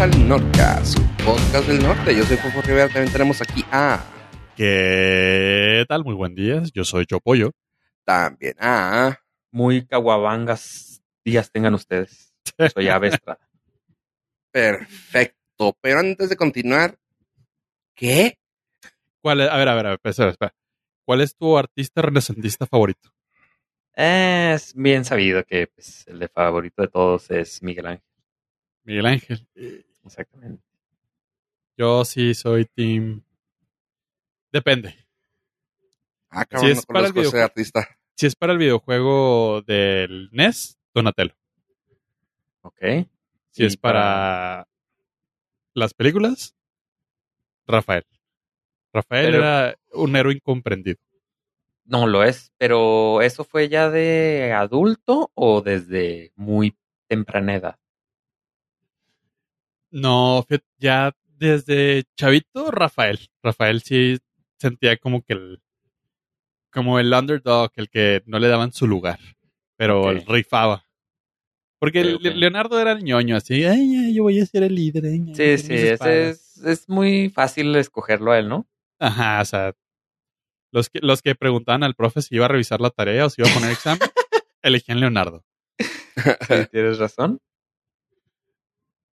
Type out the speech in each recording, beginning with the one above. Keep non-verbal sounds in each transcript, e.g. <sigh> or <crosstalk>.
al Norca, su podcast del norte. Yo soy Fofo Rivera, también tenemos aquí a... ¿Qué tal? Muy buen día. Yo soy Chopollo. También a... Muy caguabangas días tengan ustedes. Soy Ave Estrada. <laughs> <laughs> Perfecto. Pero antes de continuar, ¿qué? ¿Cuál es? A ver, a ver, a ver, espera, espera. ¿Cuál es tu artista renacentista favorito? Es bien sabido que pues, el de favorito de todos es Miguel Ángel. Miguel Ángel. Exactamente. Yo sí soy team. Depende. Ah, cabrón, es no para el videojuego. artista. Si es para el videojuego del NES, Donatello. Ok. Si Y es para las películas, Rafael. Rafael Pero- era un héroe incomprendido. No lo es, pero ¿eso fue ya de adulto o desde muy temprana edad? No, ya desde chavito, Rafael. Rafael sí sentía como que el. Como el underdog, el que no le daban su lugar. Pero Ok. el rifaba. Porque. Leonardo era el ñoño, así. Ay, ay, yo voy a ser el líder. ay, Sí, sí, ese espadas". es, es muy fácil escogerlo a él, ¿no? Ajá, o sea. Los que, los que preguntaban al profe si iba a revisar la tarea o si iba a poner examen, <laughs> elegían Leonardo. Sí, tienes razón.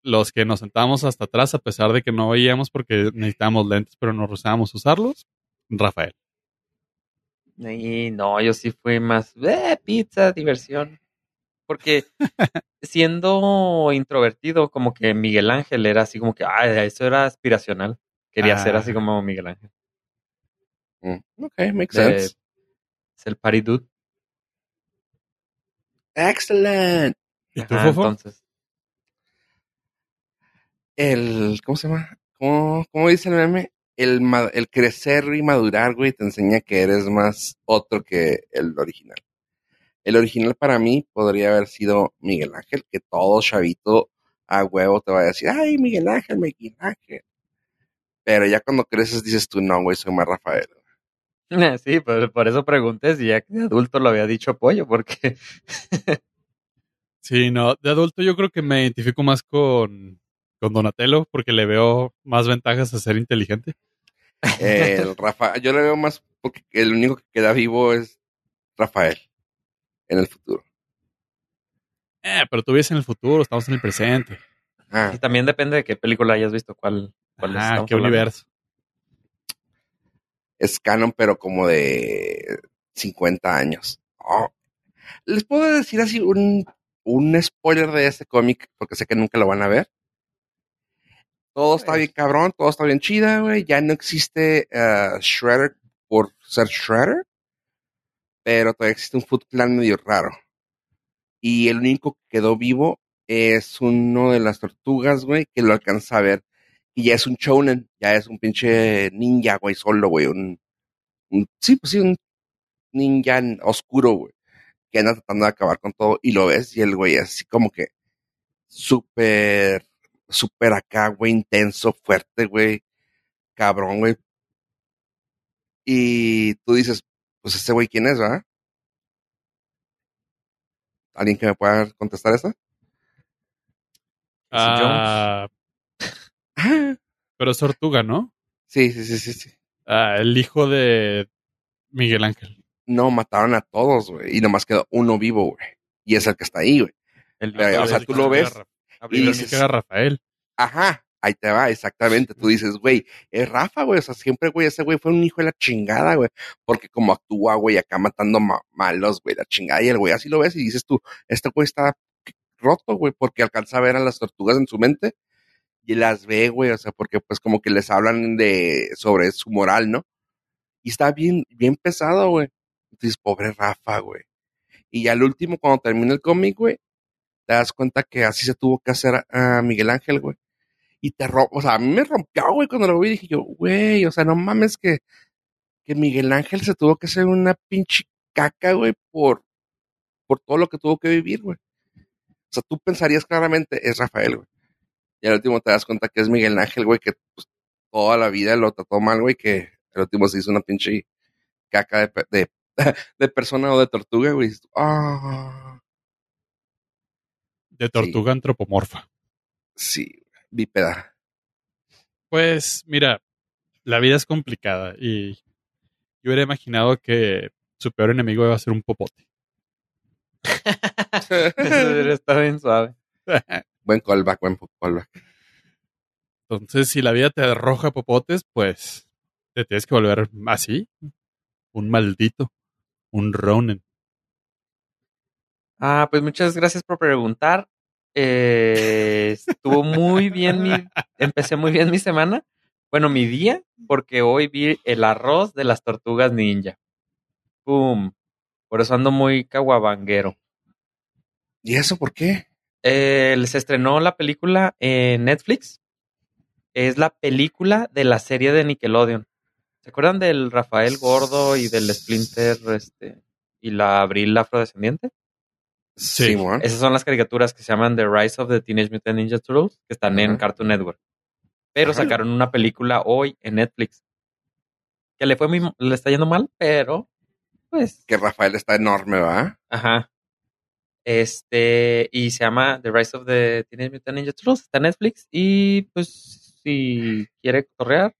Los que nos sentábamos hasta atrás, a pesar de que no veíamos porque necesitábamos lentes, pero nos rehusábamos usarlos, Rafael. Y no, yo sí fui más eh, pizza, diversión. Porque <laughs> siendo introvertido, como que Miguel Ángel era así como que, ah, eso era aspiracional. Quería ser Ah. así como Miguel Ángel. Mm, Ok, makes De- sense. Es el party dude. Excellent. ¿Y tú, Ajá, entonces. El, ¿cómo se llama? ¿Cómo, cómo dice el meme? El, el crecer y madurar, güey, te enseña que eres más otro que el original. El original para mí podría haber sido Miguel Ángel, que todo chavito a huevo te va a decir, ay, Miguel Ángel, Miguel Ángel. Pero ya cuando creces dices tú, no, güey, soy más Rafael. <laughs> Sí, por, por eso pregunté si ya de adulto lo había dicho pollo, porque Sí, no, de adulto yo creo que me identifico más con, con Donatello porque le veo más ventajas a ser inteligente. El <laughs> Rafa, yo le veo más porque el único que queda vivo es Rafael en el futuro. Eh, pero tú vives en el futuro, estamos en el presente. Ah, y también depende de qué película hayas visto, cuál, cuál Ah, qué hablando. universo. es canon, pero como de 50 años. Oh. Les puedo decir así un, un spoiler de este cómic, porque sé que nunca lo van a ver. Todo está bien cabrón, todo está bien chida, güey. Ya no existe eh, Shredder por ser Shredder, pero todavía existe un Foot Clan medio raro. Y el único que quedó vivo es uno de las tortugas, güey, que lo alcanza a ver. Y ya es un shounen, ya es un pinche ninja, güey, solo, güey. Un, un- sí, pues sí, un ninja oscuro, güey. Que anda tratando de acabar con todo. Y lo ves, y el güey es así como que súper, súper acá, güey, intenso, fuerte, güey. Cabrón, güey. Y tú dices, pues este güey, ¿quién es, verdad? ¿Alguien que me pueda contestar esta? Ah, Ah, <laughs> pero es Tortuga, ¿no? Sí, sí, sí, sí, sí. Ah, el hijo de Miguel Ángel. No, mataron a todos, güey. Y nomás quedó uno vivo, güey. Y es el que está ahí, güey. El Pero, o sea, tú lo ves y dices- era Rafael. Ajá, ahí te va, exactamente. Tú dices, güey, es Rafa, güey. O sea, siempre, güey, ese güey fue un hijo de la chingada, güey. Porque como actúa, güey, acá matando ma- malos, güey, la chingada. Y el güey así lo ves y dices tú, este güey está roto, güey, porque alcanza a ver a las tortugas en su mente y las ve, güey. O sea, porque pues como que les hablan de, sobre su moral, ¿no? Y está bien, bien pesado, güey. Dices, pobre Rafa, güey. Y ya al último, cuando termina el cómic, güey, te das cuenta que así se tuvo que hacer a, Miguel Ángel, güey. Y te rompe, o sea, a mí me rompió, güey, cuando lo vi. Dije yo, güey, o sea, no mames que, que Miguel Ángel se tuvo que hacer una pinche caca, güey, por, por todo lo que tuvo que vivir, güey. O sea, tú pensarías claramente, es Rafael, güey. Y al último te das cuenta que es Miguel Ángel, güey, que pues, toda la vida lo trató mal, güey, que al último se hizo una pinche caca de, de, <laughs> de persona o de tortuga, güey. Ah, De tortuga antropomorfa. sí. bípeda. Pues mira, la vida es complicada y yo hubiera imaginado que su peor enemigo iba a ser un popote. <laughs> Eso debería estar bien suave. <laughs> Buen callback, buen callback. Entonces, si la vida te arroja popotes, pues te tienes que volver así. Un maldito. Un Ronen. Ah, pues muchas gracias por preguntar. Eh, estuvo muy bien mi, empecé muy bien mi semana. Bueno, mi día, porque hoy vi el arroz de las tortugas ninja. ¡Pum! Por eso ando muy caguabanguero. ¿Y eso por qué? Eh, se estrenó la película en Netflix. Es la película de la serie de Nickelodeon. ¿Se acuerdan del Rafael Gordo y del Splinter este, y la Abril afrodescendiente? Sí. Esas son las caricaturas que se llaman The Rise of the Teenage Mutant Ninja Turtles, que están en. Cartoon Network. Pero Ajá. sacaron una película hoy en Netflix. Que le fue muy, le está yendo mal, pero pues, Que Rafael está enorme, ¿va? ajá. Este, y se llama The Rise of the Teenage Mutant Ninja Turtles, está en Netflix y pues si quiere correr,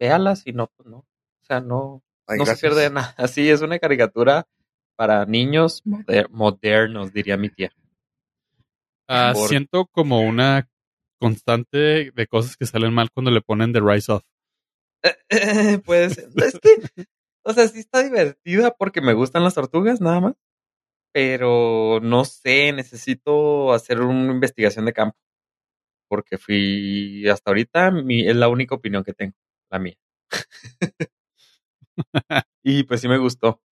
véala, si no, pues no. O sea, no, Ay, no se pierde de nada. <laughs> Así es una caricatura para niños moder- modernos, diría mi tía. Ah, Siento como una constante de cosas que salen mal cuando le ponen The Rise of. <laughs> Puede ser. Es que, o sea, sí está divertida porque me gustan las tortugas, nada más. Pero no sé, necesito hacer una investigación de campo. Porque fui, hasta ahorita, mi, es la única opinión que tengo, la mía. <laughs> y pues sí me gustó.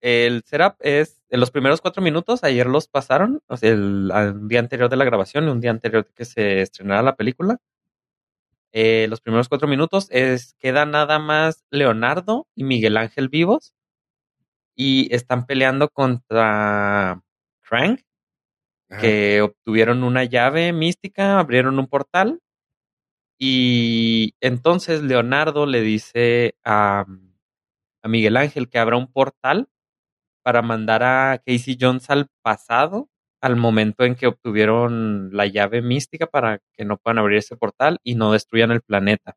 El setup es, en los primeros cuatro minutos, ayer los pasaron, o sea, el, día anterior de la grabación y un día anterior de que se estrenara la película. Eh, los primeros cuatro minutos es queda nada más Leonardo y Miguel Ángel vivos y están peleando contra Crank, Ajá. que obtuvieron una llave mística, abrieron un portal y entonces Leonardo le dice a, a Miguel Ángel que abra un portal para mandar a Casey Jones al pasado, al momento en que obtuvieron la llave mística para que no puedan abrir ese portal y no destruyan el planeta.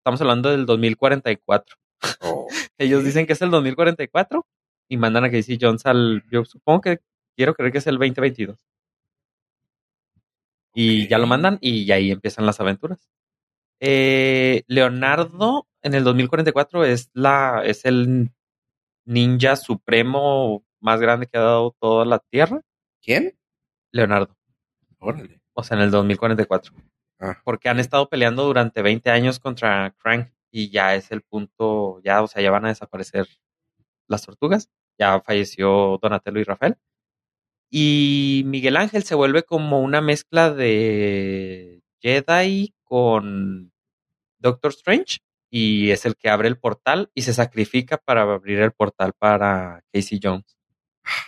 Estamos hablando del 2044. Oh, <laughs> Ellos dicen que es el 2044 y mandan a Casey Jones al, yo supongo que quiero creer que es el 2022. Y ya lo mandan y ahí empiezan las aventuras. Eh, Leonardo en el 2044 es la es el ninja supremo más grande que ha dado toda la Tierra. ¿Quién? Leonardo, Órale. o sea, en el 2044. Ah. Porque han estado peleando durante 20 años contra Crank y ya es el punto, ya, o sea, ya van a desaparecer las tortugas. Ya falleció Donatello y Rafael. Y Miguel Ángel se vuelve como una mezcla de Jedi con Doctor Strange y es el que abre el portal y se sacrifica para abrir el portal para Casey Jones.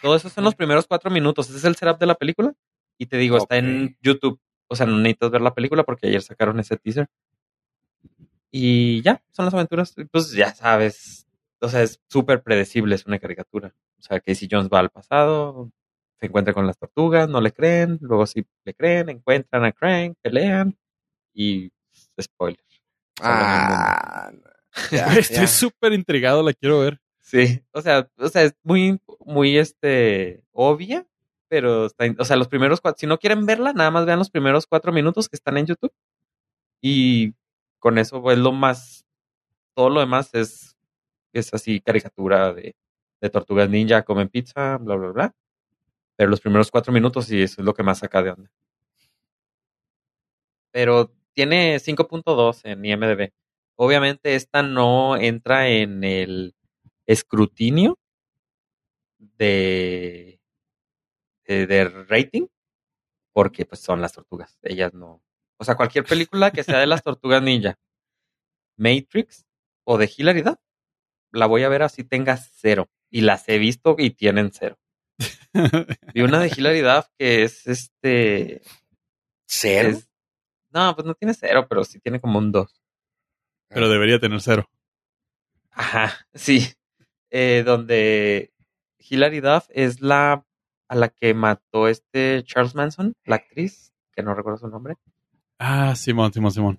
Todo eso son los primeros cuatro minutos. Ese es el setup de la película. Y te digo, está en. YouTube. O sea, no necesitas ver la película porque ayer sacaron ese teaser. Y ya, son las aventuras. Pues ya sabes. O sea, es súper predecible, es una caricatura. O sea, Casey Jones va al pasado, se encuentra con las tortugas, no le creen, luego sí le creen, encuentran a Crank, pelean y spoiler. Ah, <laughs> ya, Estoy súper intrigado, la quiero ver. Sí, o sea, o sea, es muy, muy, este, obvia, pero está, o sea, los primeros cuatro, si no quieren verla, nada más vean los primeros cuatro minutos que están en YouTube. Y con eso es lo más, todo lo demás es, es así caricatura de, de tortugas ninja, comen pizza, bla, bla, bla, pero los primeros cuatro minutos sí, eso es lo que más saca de onda. Pero tiene 5.2 en IMDb. Obviamente esta no entra en el escrutinio de, de, de rating porque pues son las tortugas. Ellas no. O sea, cualquier película que sea de las tortugas ninja, Matrix o de hilaridad, la voy a ver así tenga cero. Y las he visto y tienen cero. <laughs> Vi una de hilaridad que es este. ¿Cero? es- no, pues no tiene cero, pero sí tiene como un 2. Pero debería tener cero. Ajá, sí. Eh, donde Hilary Duff es la a la que mató este Charles Manson, la actriz, que no recuerdo su nombre. Ah, Simón, Simón, Simón.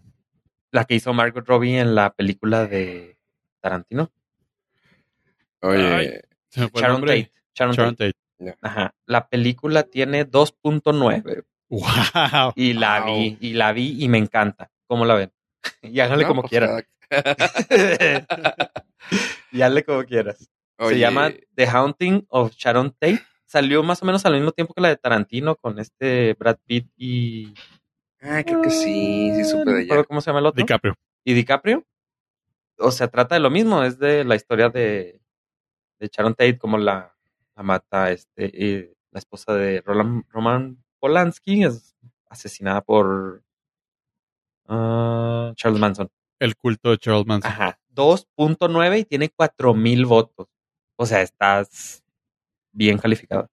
La que hizo Margot Robbie en la película de Tarantino. Oye, Ay. Sharon. Tate. Sharon Sharon Tate. Tate. Ajá. La película tiene 2.9 Wow. y la Wow. vi, y la vi y me encanta. ¿Cómo la ven? <laughs> y háganle no, como pues, quieran. y hazle <laughs> como quieras. oye, Se llama The Haunting of Sharon Tate. Salió más o menos al mismo tiempo que la de Tarantino con este Brad Pitt y. Ah, creo que sí, sí supe de ella. ¿Cómo se llama el otro? DiCaprio. Y DiCaprio. O sea, trata de lo mismo. Es de la historia de, de Sharon Tate, como la, la mata este, eh, la esposa de Roland, Roman Polanski. Es asesinada por ah, Charles Manson. El culto de Charles Manson. Ajá. 2.9 y tiene 4000 votos. O sea, estás bien calificado.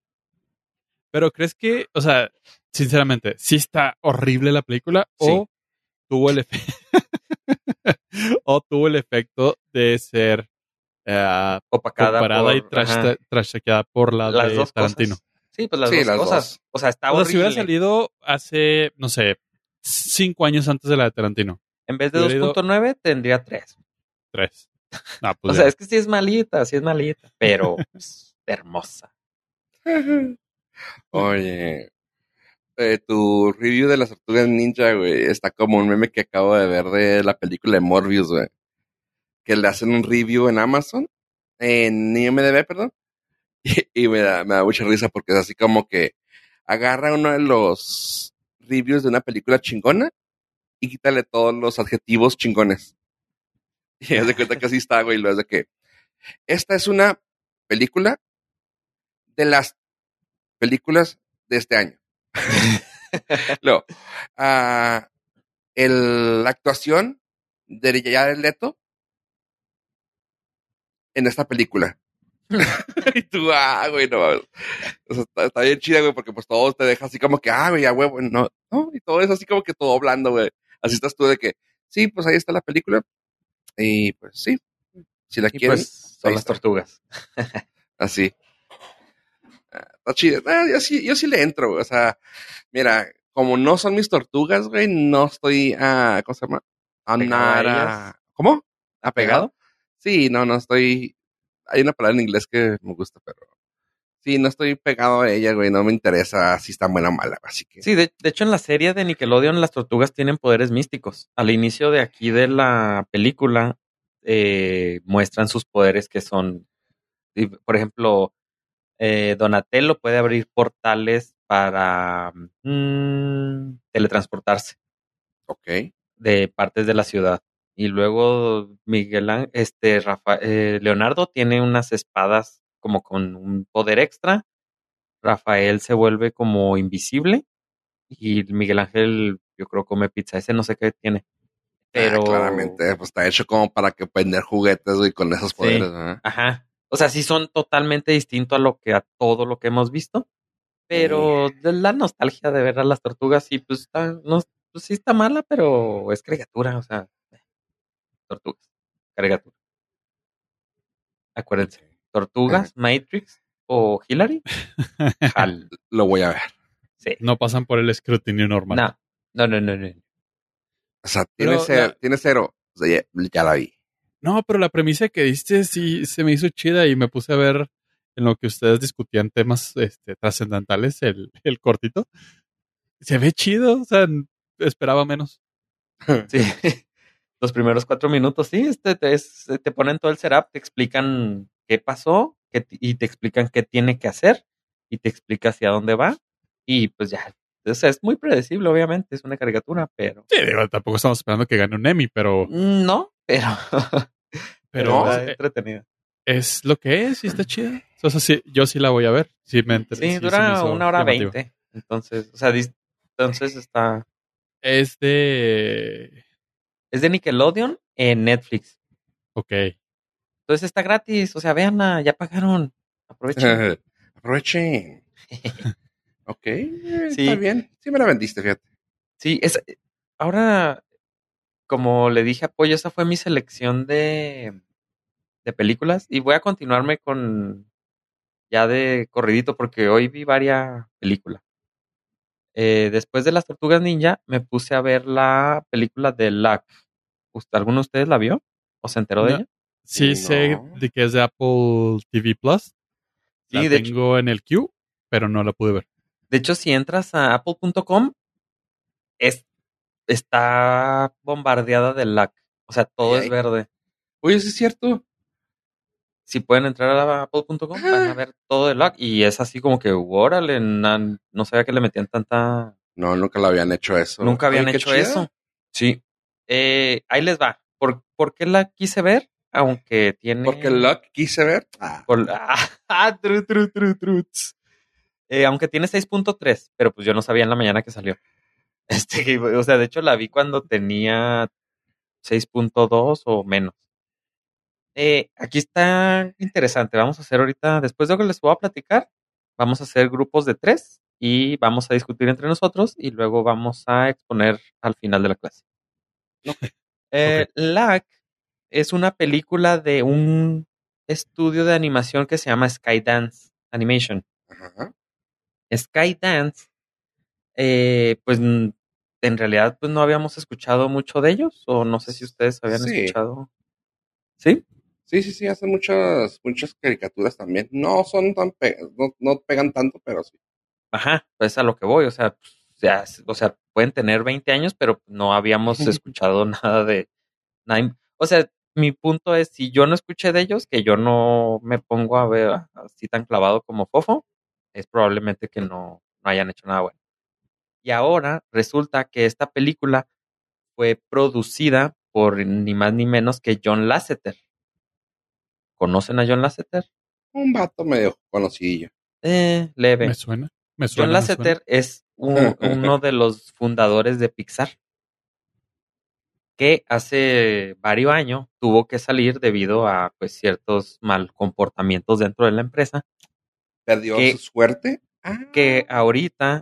Pero crees que, o sea, sinceramente, sí está horrible la película Sí. o tuvo el efecto <laughs> o tuvo el efecto de ser eh, Opacada comparada y por- trash, ajá, trashequeada por la las de dos Tarantino. cosas. Sí, pues las Sí, dos las cosas. dos. O sea, está O sea, horrible. si hubiera salido hace, no sé, cinco años antes de la de Tarantino. En vez de hubiera ido- 2.9 tendría 3. Tres. Ah, <laughs> pues O sea, es que sí es malita, sí es malita, pero <laughs> pues, hermosa. <laughs> Oye, eh, tu review de las tortugas ninja, güey, está como un meme que acabo de ver de la película de Morbius, güey. Que le hacen un review en Amazon, en IMDB, perdón. <laughs> Y, me, da, me da mucha risa porque es así como que agarra uno de los reviews de una película chingona y quítale todos los adjetivos chingones. <laughs> Y haz de cuenta que así está, güey, lo es de que esta es una película de las películas de este año. <laughs> Luego, ah, el- la actuación de Jared Leto en esta película. <laughs> y tú, ah, güey, no. O sea, está, está bien chida, güey, porque pues todo te deja así como que, ah, güey, a huevo, no, no, y todo es así como que todo hablando, güey. Así estás tú de que, sí, pues ahí está la película. Y pues sí, si la Y quieren, pues son las está. tortugas. Así. Ah, Está chido. Ah, yo, sí, yo sí le entro, güey. O sea, mira, como no son mis tortugas, güey, no estoy, ah, ¿cómo se llama? I'm ¿Apegado a ah, ¿Cómo? ¿Apegado? Sí, no, no estoy. Hay una palabra en inglés que me gusta, pero. Sí, no estoy pegado a ella, güey. No me interesa si está buena o mala, así que. Sí, de, de hecho en la serie de Nickelodeon las tortugas tienen poderes místicos. Al inicio de aquí de la película eh, muestran sus poderes que son, por ejemplo, eh, Donatello puede abrir portales para mm, teletransportarse Ok. de partes de la ciudad. Y luego Miguel Ángel, este Rafa, eh, Leonardo tiene unas espadas como con un poder extra. Rafael se vuelve como invisible. Y Miguel Ángel, yo creo, come pizza. Ese no sé qué tiene. Pero. Ah, claramente, pues está hecho como para que vender juguetes, güey, con esos poderes, ¿verdad? Ajá. O sea, sí son totalmente distintos a lo que a todo lo que hemos visto. Pero de la nostalgia de ver a las tortugas, sí, pues está, no, pues sí está mala, pero es caricatura, o sea, tortugas, caricatura. Acuérdense, tortugas, Matrix o Hillary. Jal, <laughs> Lo voy a ver. sí. No pasan por el escrutinio normal. No, no, no, no, no. O sea, tiene, Pero cero, la- tiene cero. O sea, ya, ya la vi. No, pero la premisa que diste sí se me hizo chida y me puse a ver en lo que ustedes discutían temas este, trascendentales, el, el cortito. Se ve chido, o sea, esperaba menos. Sí. <laughs> Los primeros cuatro minutos, sí, este te, es- te ponen todo el setup, te explican qué pasó qué y te explican qué tiene que hacer y te explica hacia dónde va y pues ya, o sea, es muy predecible, obviamente, es una caricatura, pero Sí, digo, tampoco estamos esperando que gane un Emmy, pero, no, pero, <laughs> pero es, entretenida. es lo que es y está chida. O sea, sí, yo sí la voy a ver. Sí, me enter- Sí, dura una hora veinte, entonces, o sea, entonces está, Es de... es de Nickelodeon en Netflix, Ok. entonces está gratis, o sea, veanla, ya pagaron, aprovechen. <laughs> Aprovechen. <laughs> ok. eh, Sí. Está bien. Sí me la vendiste, fíjate. Sí, es, ahora, como le dije a Pollo, esa fue mi selección de, de películas y voy a continuarme con ya de corridito porque hoy vi varias películas. Eh, después de las Tortugas Ninja, me puse a ver la película de Luck. ¿Usted- ¿Alguno de ustedes la vio? ¿O se enteró de ella? Sí sé de que es de Apple TV Plus. La Sí, de hecho. tengo en el queue, pero no la pude ver. De hecho, si entras a apple.com, es, está bombardeada de Luck. O sea, todo Ay, es verde. Oye, ¿sí es cierto? Si pueden entrar a apple.com, van a ver todo de Luck. Y es así como que, órale, na- no sabía que le metían tanta No, nunca lo habían hecho eso. Nunca habían hecho chida. eso. Sí. Eh, ahí les va. ¿Por, por qué la quise ver? Aunque tiene. Porque el Luck quise ver. Ah, por- <laughs> ah, tru, tru, tru. Eh, aunque tiene 6.3, pero pues yo no sabía en la mañana que salió. <laughs> Este, que, o sea, de hecho la vi cuando tenía 6.2 o menos. Eh, aquí está interesante. Vamos a hacer ahorita, después de lo que les voy a platicar, vamos a hacer grupos de tres y vamos a discutir entre nosotros y luego vamos a exponer al final de la clase. Eh, Lack es una película de un estudio de animación que se llama Skydance Animation. ajá. Skydance, eh, pues en realidad pues no habíamos escuchado mucho de ellos o no sé si ustedes habían Sí. escuchado. ¿Sí? Sí, sí, sí, hacen muchas, muchas caricaturas también. No son tan pe- no, no pegan tanto, pero sí. Ajá, pues a lo que voy, o sea, pues, ya, o sea, pueden tener 20 años, pero no habíamos <laughs> escuchado nada de nada O sea, mi punto es, si yo no escuché de ellos, que yo no me pongo a ver así tan clavado como Fofo, es probablemente que no, no hayan hecho nada bueno. Y ahora resulta que esta película fue producida por ni más ni menos que John Lasseter. ¿Conocen a John Lasseter? Un vato medio conocidillo. Eh, leve. Me suena. Me suena. John me Lasseter es un- uno de los fundadores de Pixar, que hace varios años tuvo que salir debido a pues, ciertos mal comportamientos dentro de la empresa, Perdió su suerte. Ah, que ahorita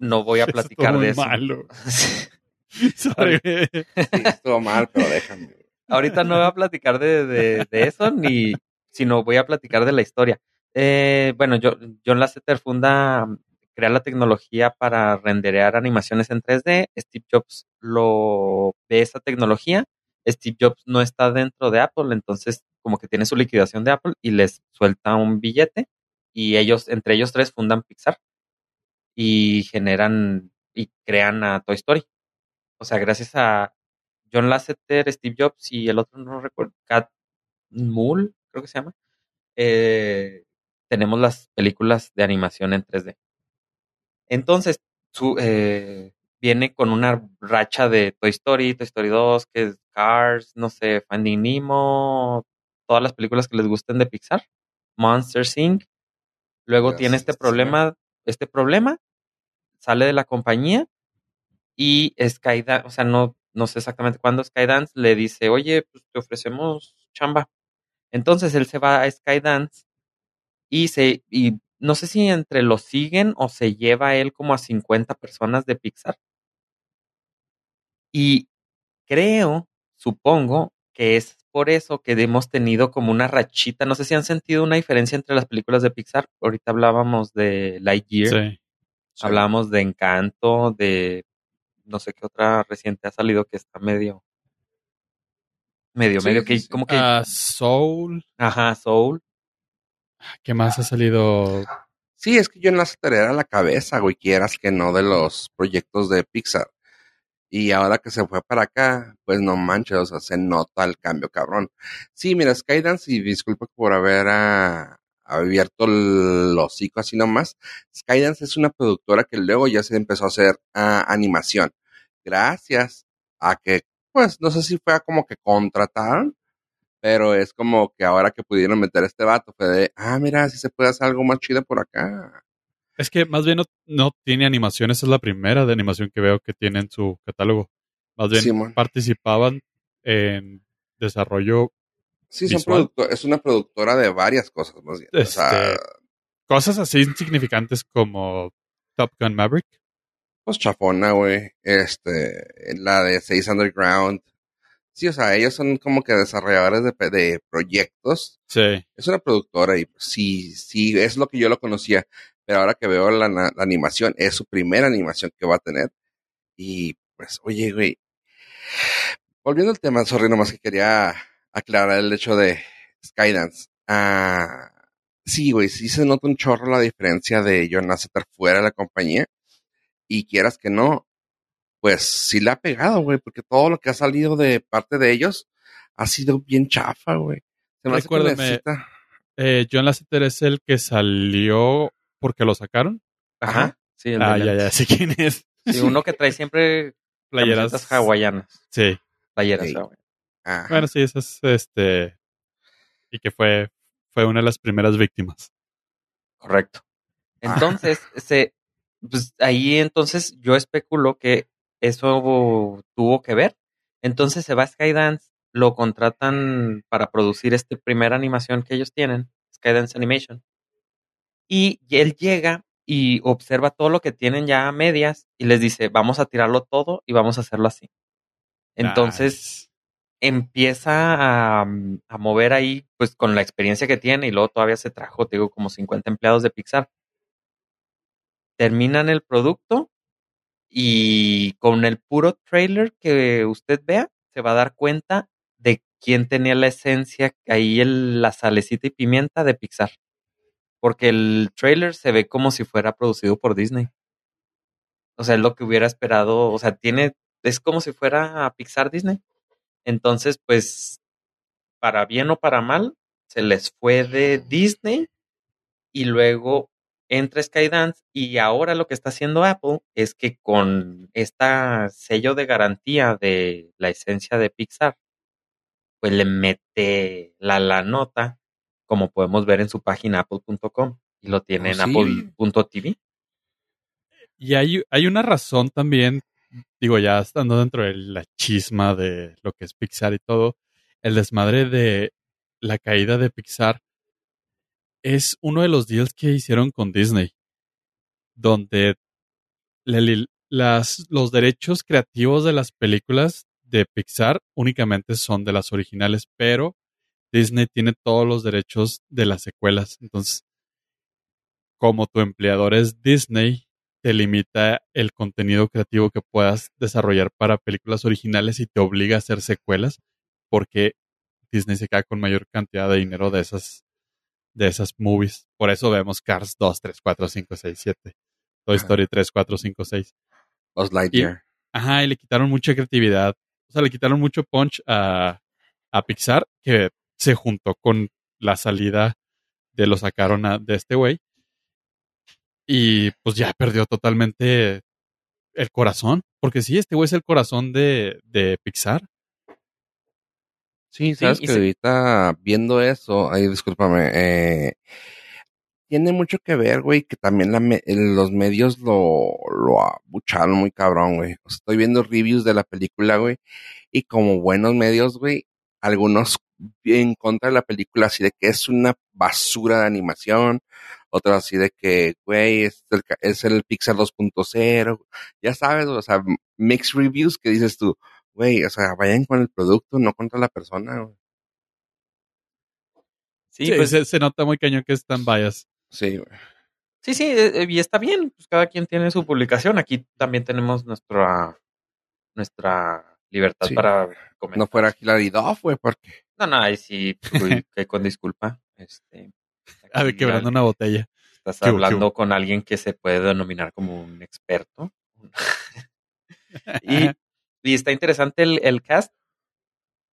no voy a <laughs> platicar Eso de eso. malo. <laughs> <laughs> Sorry. sí, estuvo mal, pero déjame. Ahorita no voy a platicar de, de- eso, ni sino voy a platicar de la historia. Eh, bueno, yo, John Lasseter funda, crea la tecnología para renderear animaciones en 3D. Steve Jobs lo ve esa tecnología. Steve Jobs no está dentro de Apple, entonces como que tiene su liquidación de Apple y les suelta un billete y ellos, entre ellos tres, fundan Pixar y generan y crean a Toy Story. O sea, gracias a John Lasseter, Steve Jobs y el otro no recuerdo, Cat Moore, creo que se llama. eh, tenemos las películas de animación en 3D. Entonces, su, eh, viene con una racha de Toy Story, Toy Story 2, que es Cars, no sé, Finding Nemo, todas las películas que les gusten de Pixar, Monster Inc. Luego tiene este problema, este problema, sale de la compañía y Skydance, o sea, no, no sé exactamente cuándo Skydance le dice, oye, pues te ofrecemos chamba. Entonces él se va a Skydance y se, y no sé si entre los siguen o se lleva él como a 50 personas de Pixar. Y creo, supongo, que es por eso que hemos tenido como una rachita. No sé si han sentido una diferencia entre las películas de Pixar. Ahorita hablábamos de Lightyear. Sí. Sí. Hablamos de Encanto, de no sé qué otra reciente ha salido que está medio, medio, Sí, medio, que sí. como que, Ah, Soul. ajá, Soul. ¿Qué más ha salido? Sí, es que yo en la era la cabeza, güey, quieras que no de los proyectos de Pixar. Y ahora que se fue para acá, pues no manches, o sea, se nota el cambio, cabrón. Sí, mira, Skydance, y disculpa por haber ah, abierto el hocico así nomás. Skydance es una productora que luego ya se empezó a hacer ah, animación. Gracias a que, pues, no sé si fue como que contrataron, pero es como que ahora que pudieron meter a este vato, fue de, ah, mira, si se puede hacer algo más chido por acá. Es que más bien no, no tiene animación. Esa es la primera de animación que veo que tiene en su catálogo. Más bien participaban en desarrollo, Sí, son Visual. producto- es una productora de varias cosas, más bien. O sea, Este- cosas así insignificantes como Top Gun Maverick. Pues chafona, güey. Este, la de Seis Underground. Sí, o sea, ellos son como que desarrolladores de, de proyectos. Sí. Es una productora y pues, sí, sí, es lo que yo lo conocía. Pero ahora que veo la, la animación, es su primera animación que va a tener. Y pues, oye, güey. Volviendo al tema, sorry, nomás que quería aclarar el hecho de Skydance. Ah, sí, güey, sí se nota un chorro la diferencia de John Lasseter fuera de la compañía. Y quieras que no, pues sí le ha pegado, güey, porque todo lo que ha salido de parte de ellos ha sido bien chafa, güey. Se me hace que Recuérdame, necesita- Eh, John Lasseter es el que salió porque lo sacaron. Ajá. Sí, el de Ah, ya, ya, sé quién es. Sí, uno que trae siempre <laughs> Playeras. playeras hawaianas. Sí. Playeras Sí. hawaianas. Ajá. Bueno, sí, esas, este. Y que fue, fue una de las primeras víctimas. Correcto. Entonces, se, pues ahí entonces yo especulo que eso tuvo que ver. Entonces se va a Skydance, lo contratan para producir esta primera animación que ellos tienen, Skydance Animation. Y él llega y observa todo lo que tienen ya a medias y les dice, vamos a tirarlo todo y vamos a hacerlo así. Entonces empieza a, a mover ahí, pues con la experiencia que tiene, y luego todavía se trajo, te digo, como 50 empleados de Pixar. Terminan el producto y con el puro trailer que usted vea, se va a dar cuenta de quién tenía la esencia, ahí el- la salecita y pimienta de Pixar. Porque el trailer se ve como si fuera producido por Disney. O sea, es lo que hubiera esperado. O sea, tiene, es como si fuera Pixar Disney. Entonces, pues, para bien o para mal, se les fue de Disney y luego entra Skydance y ahora lo que está haciendo Apple es que con esta sello de garantía de la esencia de Pixar, pues le mete la, la nota, como podemos ver en su página apple.com y lo tiene Oh, en sí. apple.tv. Y hay, hay una razón también, digo, ya estando dentro de la chisma de lo que es Pixar y todo, el desmadre de la caída de Pixar es uno de los deals que hicieron con Disney, donde las, los derechos creativos de las películas de Pixar únicamente son de las originales, pero Disney tiene todos los derechos de las secuelas. Entonces, como tu empleador es Disney, te limita el contenido creativo que puedas desarrollar para películas originales y te obliga a hacer secuelas porque Disney se queda con mayor cantidad de dinero de esas de esas movies. Por eso vemos Cars 2, 3, 4, 5, 6, 7. Toy. Story 3, 4, 5, 6. Buzz Lightyear. Ajá, y le quitaron mucha creatividad. O sea, le quitaron mucho punch a, a Pixar que se juntó con la salida de lo sacaron a- de este güey. Y pues ya perdió totalmente el corazón. Porque sí, este güey es el corazón de, de Pixar. Sí, sabes que se- ahorita viendo eso, ay, discúlpame, eh, tiene mucho que ver, güey, que también la me- los medios lo, lo abucharon muy cabrón, güey. Estoy viendo reviews de la película, güey, y como buenos medios, güey, algunos en contra de la película, así de que es una basura de animación, otros así de que, güey, es el, es el Pixar 2.0, ya sabes, o sea, mixed reviews que dices tú, güey, o sea, vayan con el producto, no contra la persona, güey. Sí, Sí, pues se, se nota muy cañón que están bias. Sí, güey. Sí, sí, eh, eh, y está bien, pues cada quien tiene su publicación. Aquí también tenemos nuestra nuestra libertad Sí. para comentar. No fuera Hilary Duff, güey, porque No, no, ahí sí, uy, <laughs> que con disculpa. Este, A ver, aquí quebrando una botella. Estás ¿Qué hubo, qué hablando con alguien que se puede denominar como un experto. <laughs> y, y está interesante el, el cast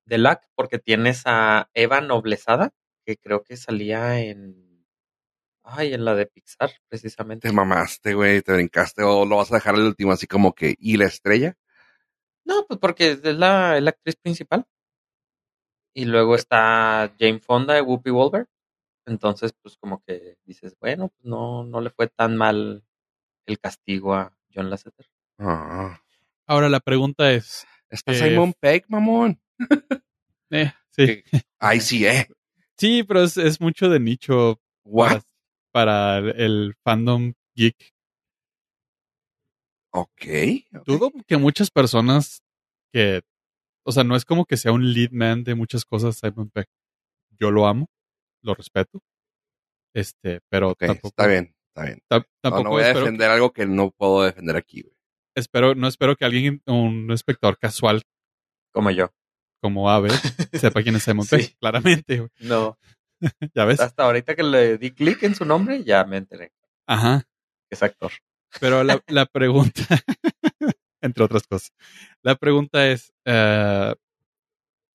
de LAC porque tienes a Eva Noblezada, que creo que salía en. Ay, en la de Pixar, precisamente. te mamaste, güey, te brincaste, o lo vas a dejar el último así como que, ¿y la estrella? No, pues porque es la, es la actriz principal. Y luego está Jane Fonda de Whoopi Wolver. Entonces, pues como que dices, bueno, pues no, no le fue tan mal el castigo a John Lasseter. Ah, Ahora la pregunta es, está Eh, Simon Pegg, mamón. <laughs> eh, sí, Ay, sí, eh. sí, pero es, es mucho de nicho What? para, para el, fandom geek. Ok. Dudo que muchas personas que, o sea, no es como que sea un lead man de muchas cosas Simon Peck. Yo lo amo, lo respeto, este, pero Ok, tampoco. está bien. Está bien. No, voy a defender algo que no puedo defender aquí, güey. Espero- no espero que alguien, un espectador casual Como yo. como Ave, sepa quién es <laughs> Simon Pegg. Sí. Claramente. No. <laughs> ya ves. Hasta ahorita que le di clic en su nombre, ya me enteré Ajá. es actor. Pero la, la pregunta, <laughs> entre otras cosas, la pregunta es, eh,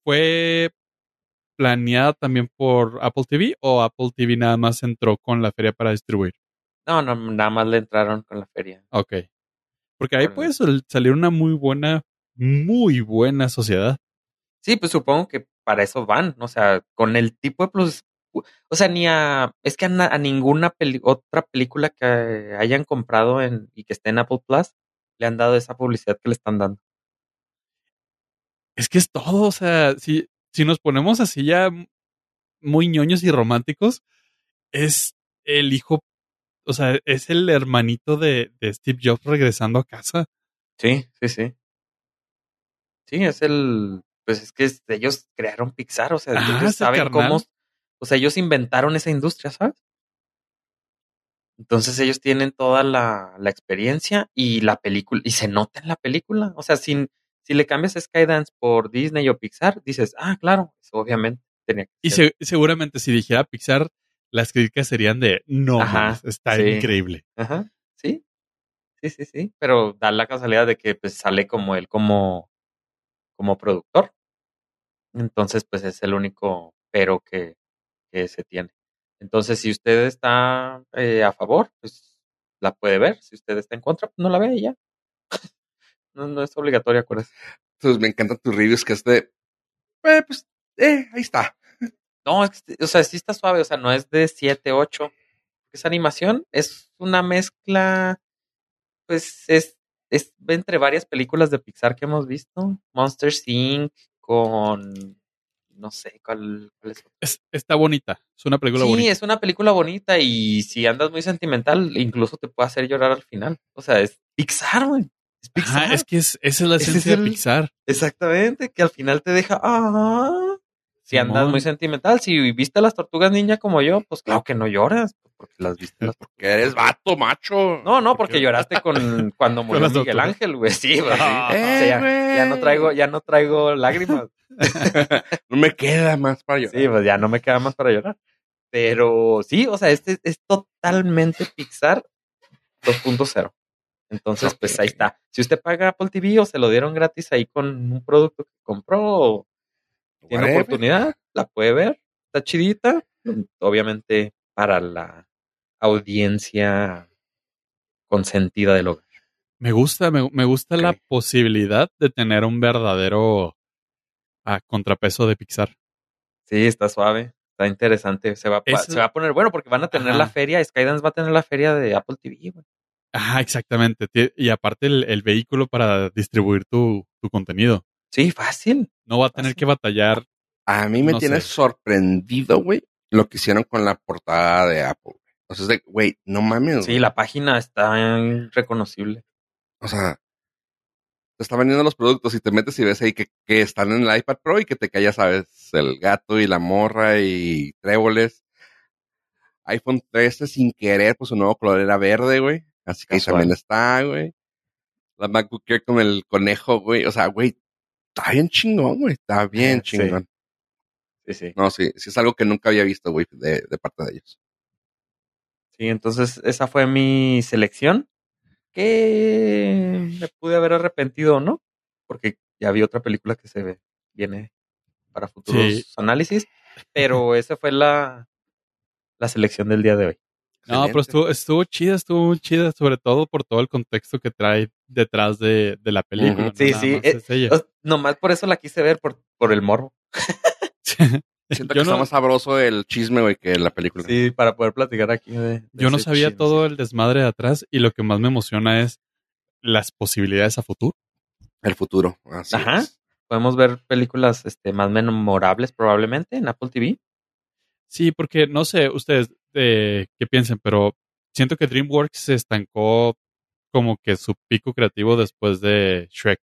¿fue planeada también por Apple TV o Apple TV nada más entró con la feria para distribuir? No, no, nada más le entraron con la feria. Ok. Porque ahí puede sal- salir una muy buena, muy buena sociedad. Sí, pues supongo que para eso van, o sea, con el tipo de plus, o sea, ni a, es que a, na- a ninguna peli- otra película que hayan comprado en, y que esté en Apple Plus le han dado esa publicidad que le están dando. Es que es todo, o sea, si, si nos ponemos así ya muy ñoños y románticos, es el hijo, o sea, es el hermanito de, de Steve Jobs regresando a casa. Sí, sí, sí. Sí, es el, pues es que es- ellos crearon Pixar, o sea, Ajá, ellos saben carnal. cómo, o sea, ellos inventaron esa industria, ¿sabes? Entonces ellos tienen toda la, la experiencia y la película, y se nota en la película. O sea, sin, si le cambias Skydance por Disney o Pixar, dices, ah, claro, obviamente tenía que Y se- seguramente si dijera Pixar, las críticas serían de no, Ajá, está sí. increíble. Ajá, sí, sí, sí, sí. Pero da la casualidad de que pues sale como él como, como productor. Entonces, pues es el único pero que, que se tiene. Entonces, si usted está eh, a favor, pues la puede ver. Si usted está en contra, pues no la ve y ya. <laughs> No, no es obligatorio, acuérdese. Entonces me encantan tus reviews que es de, eh, pues, eh, ahí está. No, es que, o sea, sí está suave, o sea, no es de 7, 8. Es animación, es una mezcla, pues es, es entre varias películas de Pixar que hemos visto. Monster Inc. con, no sé, ¿cuál, cuál es? Es- está bonita, es una película Sí, bonita. es una película bonita y si andas muy sentimental, incluso te puede hacer llorar al final. O sea, es Pixar, güey. Es Pixar. Ajá, es que es, esa es la Ese es esencia de Pixar. Exactamente, que al final te deja. Ah. Si andas Simón. muy sentimental, si viste las tortugas ninja como yo, pues claro que no lloras, porque las viste. las- Que eres vato, macho. No, no, porque lloraste con <laughs> cuando murió Miguel. Ángel, güey. Sí, güey. sí. Ah. O sea, ya, ya no traigo, ya no traigo lágrimas. <laughs> No me queda más para llorar. Sí, pues ya no me queda más para llorar. Pero sí, o sea, este es totalmente Pixar 2.0. Entonces, pues ahí está. Si usted paga Apple TV o se lo dieron gratis ahí con un producto que compró o tiene Whatever. oportunidad, la puede ver. Está chidita. Obviamente para la audiencia consentida del hogar. Me gusta, me, me gusta la posibilidad de tener un verdadero ah, contrapeso de Pixar. Sí, está suave. Está interesante. Se va, se va a poner bueno porque van a tener Ajá. la feria. Skydance va a tener la feria de Apple TV, güey. Ah, exactamente. Y aparte el, el vehículo para distribuir tu, tu contenido. Sí, fácil. No va a tener Fácil. que batallar. A mí me No tiene sé. sorprendido, güey, lo que hicieron con la portada de Apple. güey. O sea, es de, güey, no mames. Sí, la página está reconocible. O sea, te están vendiendo los productos y te metes y ves ahí que, que están en el iPad Pro y que te cae, ya sabes, el gato y la morra y tréboles. iPhone 13 sin querer, pues su nuevo color era verde, güey. Así que ahí también está, güey. La MacBook Air con el conejo, güey. O sea, güey, está bien chingón, güey. Está bien <laughs> sí. chingón. Sí, sí. No, sí, sí es algo que nunca había visto, güey, de, de parte de ellos. Sí, entonces esa fue mi selección. Que me pude haber arrepentido o no, porque ya vi otra película que se ve, viene para futuros Sí. análisis, pero esa fue la, la selección del día de hoy. No, pero estuvo, estuvo chida, estuvo muy chida, sobre todo por todo el contexto que trae detrás de, de la película. No Sí, nada sí, más eh, es Nomás por eso la quise ver, por, por el morbo. <laughs> Siento Yo que no- está más sabroso el chisme, güey, que la película. Sí, para poder platicar aquí de, de Yo no sabía chisme. todo el desmadre de atrás y lo que más me emociona es las posibilidades a futuro. El futuro. Así Ajá. es. Podemos ver películas este, más memorables probablemente en Apple TV. Sí, porque no sé ustedes eh, qué piensen, pero siento que DreamWorks se estancó como que su pico creativo después de Shrek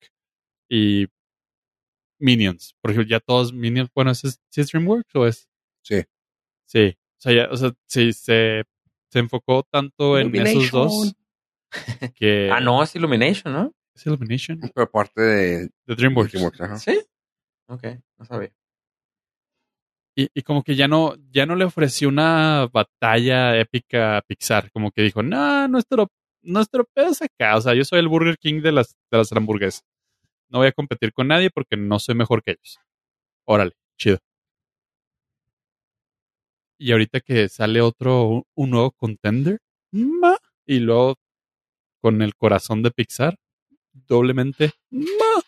y Minions. Por ejemplo, ya todos Minions, bueno, ¿es, ¿sí es DreamWorks o es? Sí. Sí, o sea, ya, o sea, sí, se se enfocó tanto en esos dos que... Ah, no, es Illumination, ¿no? ¿Es Illumination? Pero parte de De DreamWorks. DreamWorks. Sí. Ok, no sabía. Y, como que ya no, ya no le ofreció una batalla épica a Pixar. Como que dijo, no, nuestro, nuestro pedo es acá. O sea, yo soy el Burger King de las, de las hamburguesas. No voy a competir con nadie porque no soy mejor que ellos. Órale, chido. Y ahorita que sale otro, un nuevo contender, ma, y luego con el corazón de Pixar, doblemente, ma.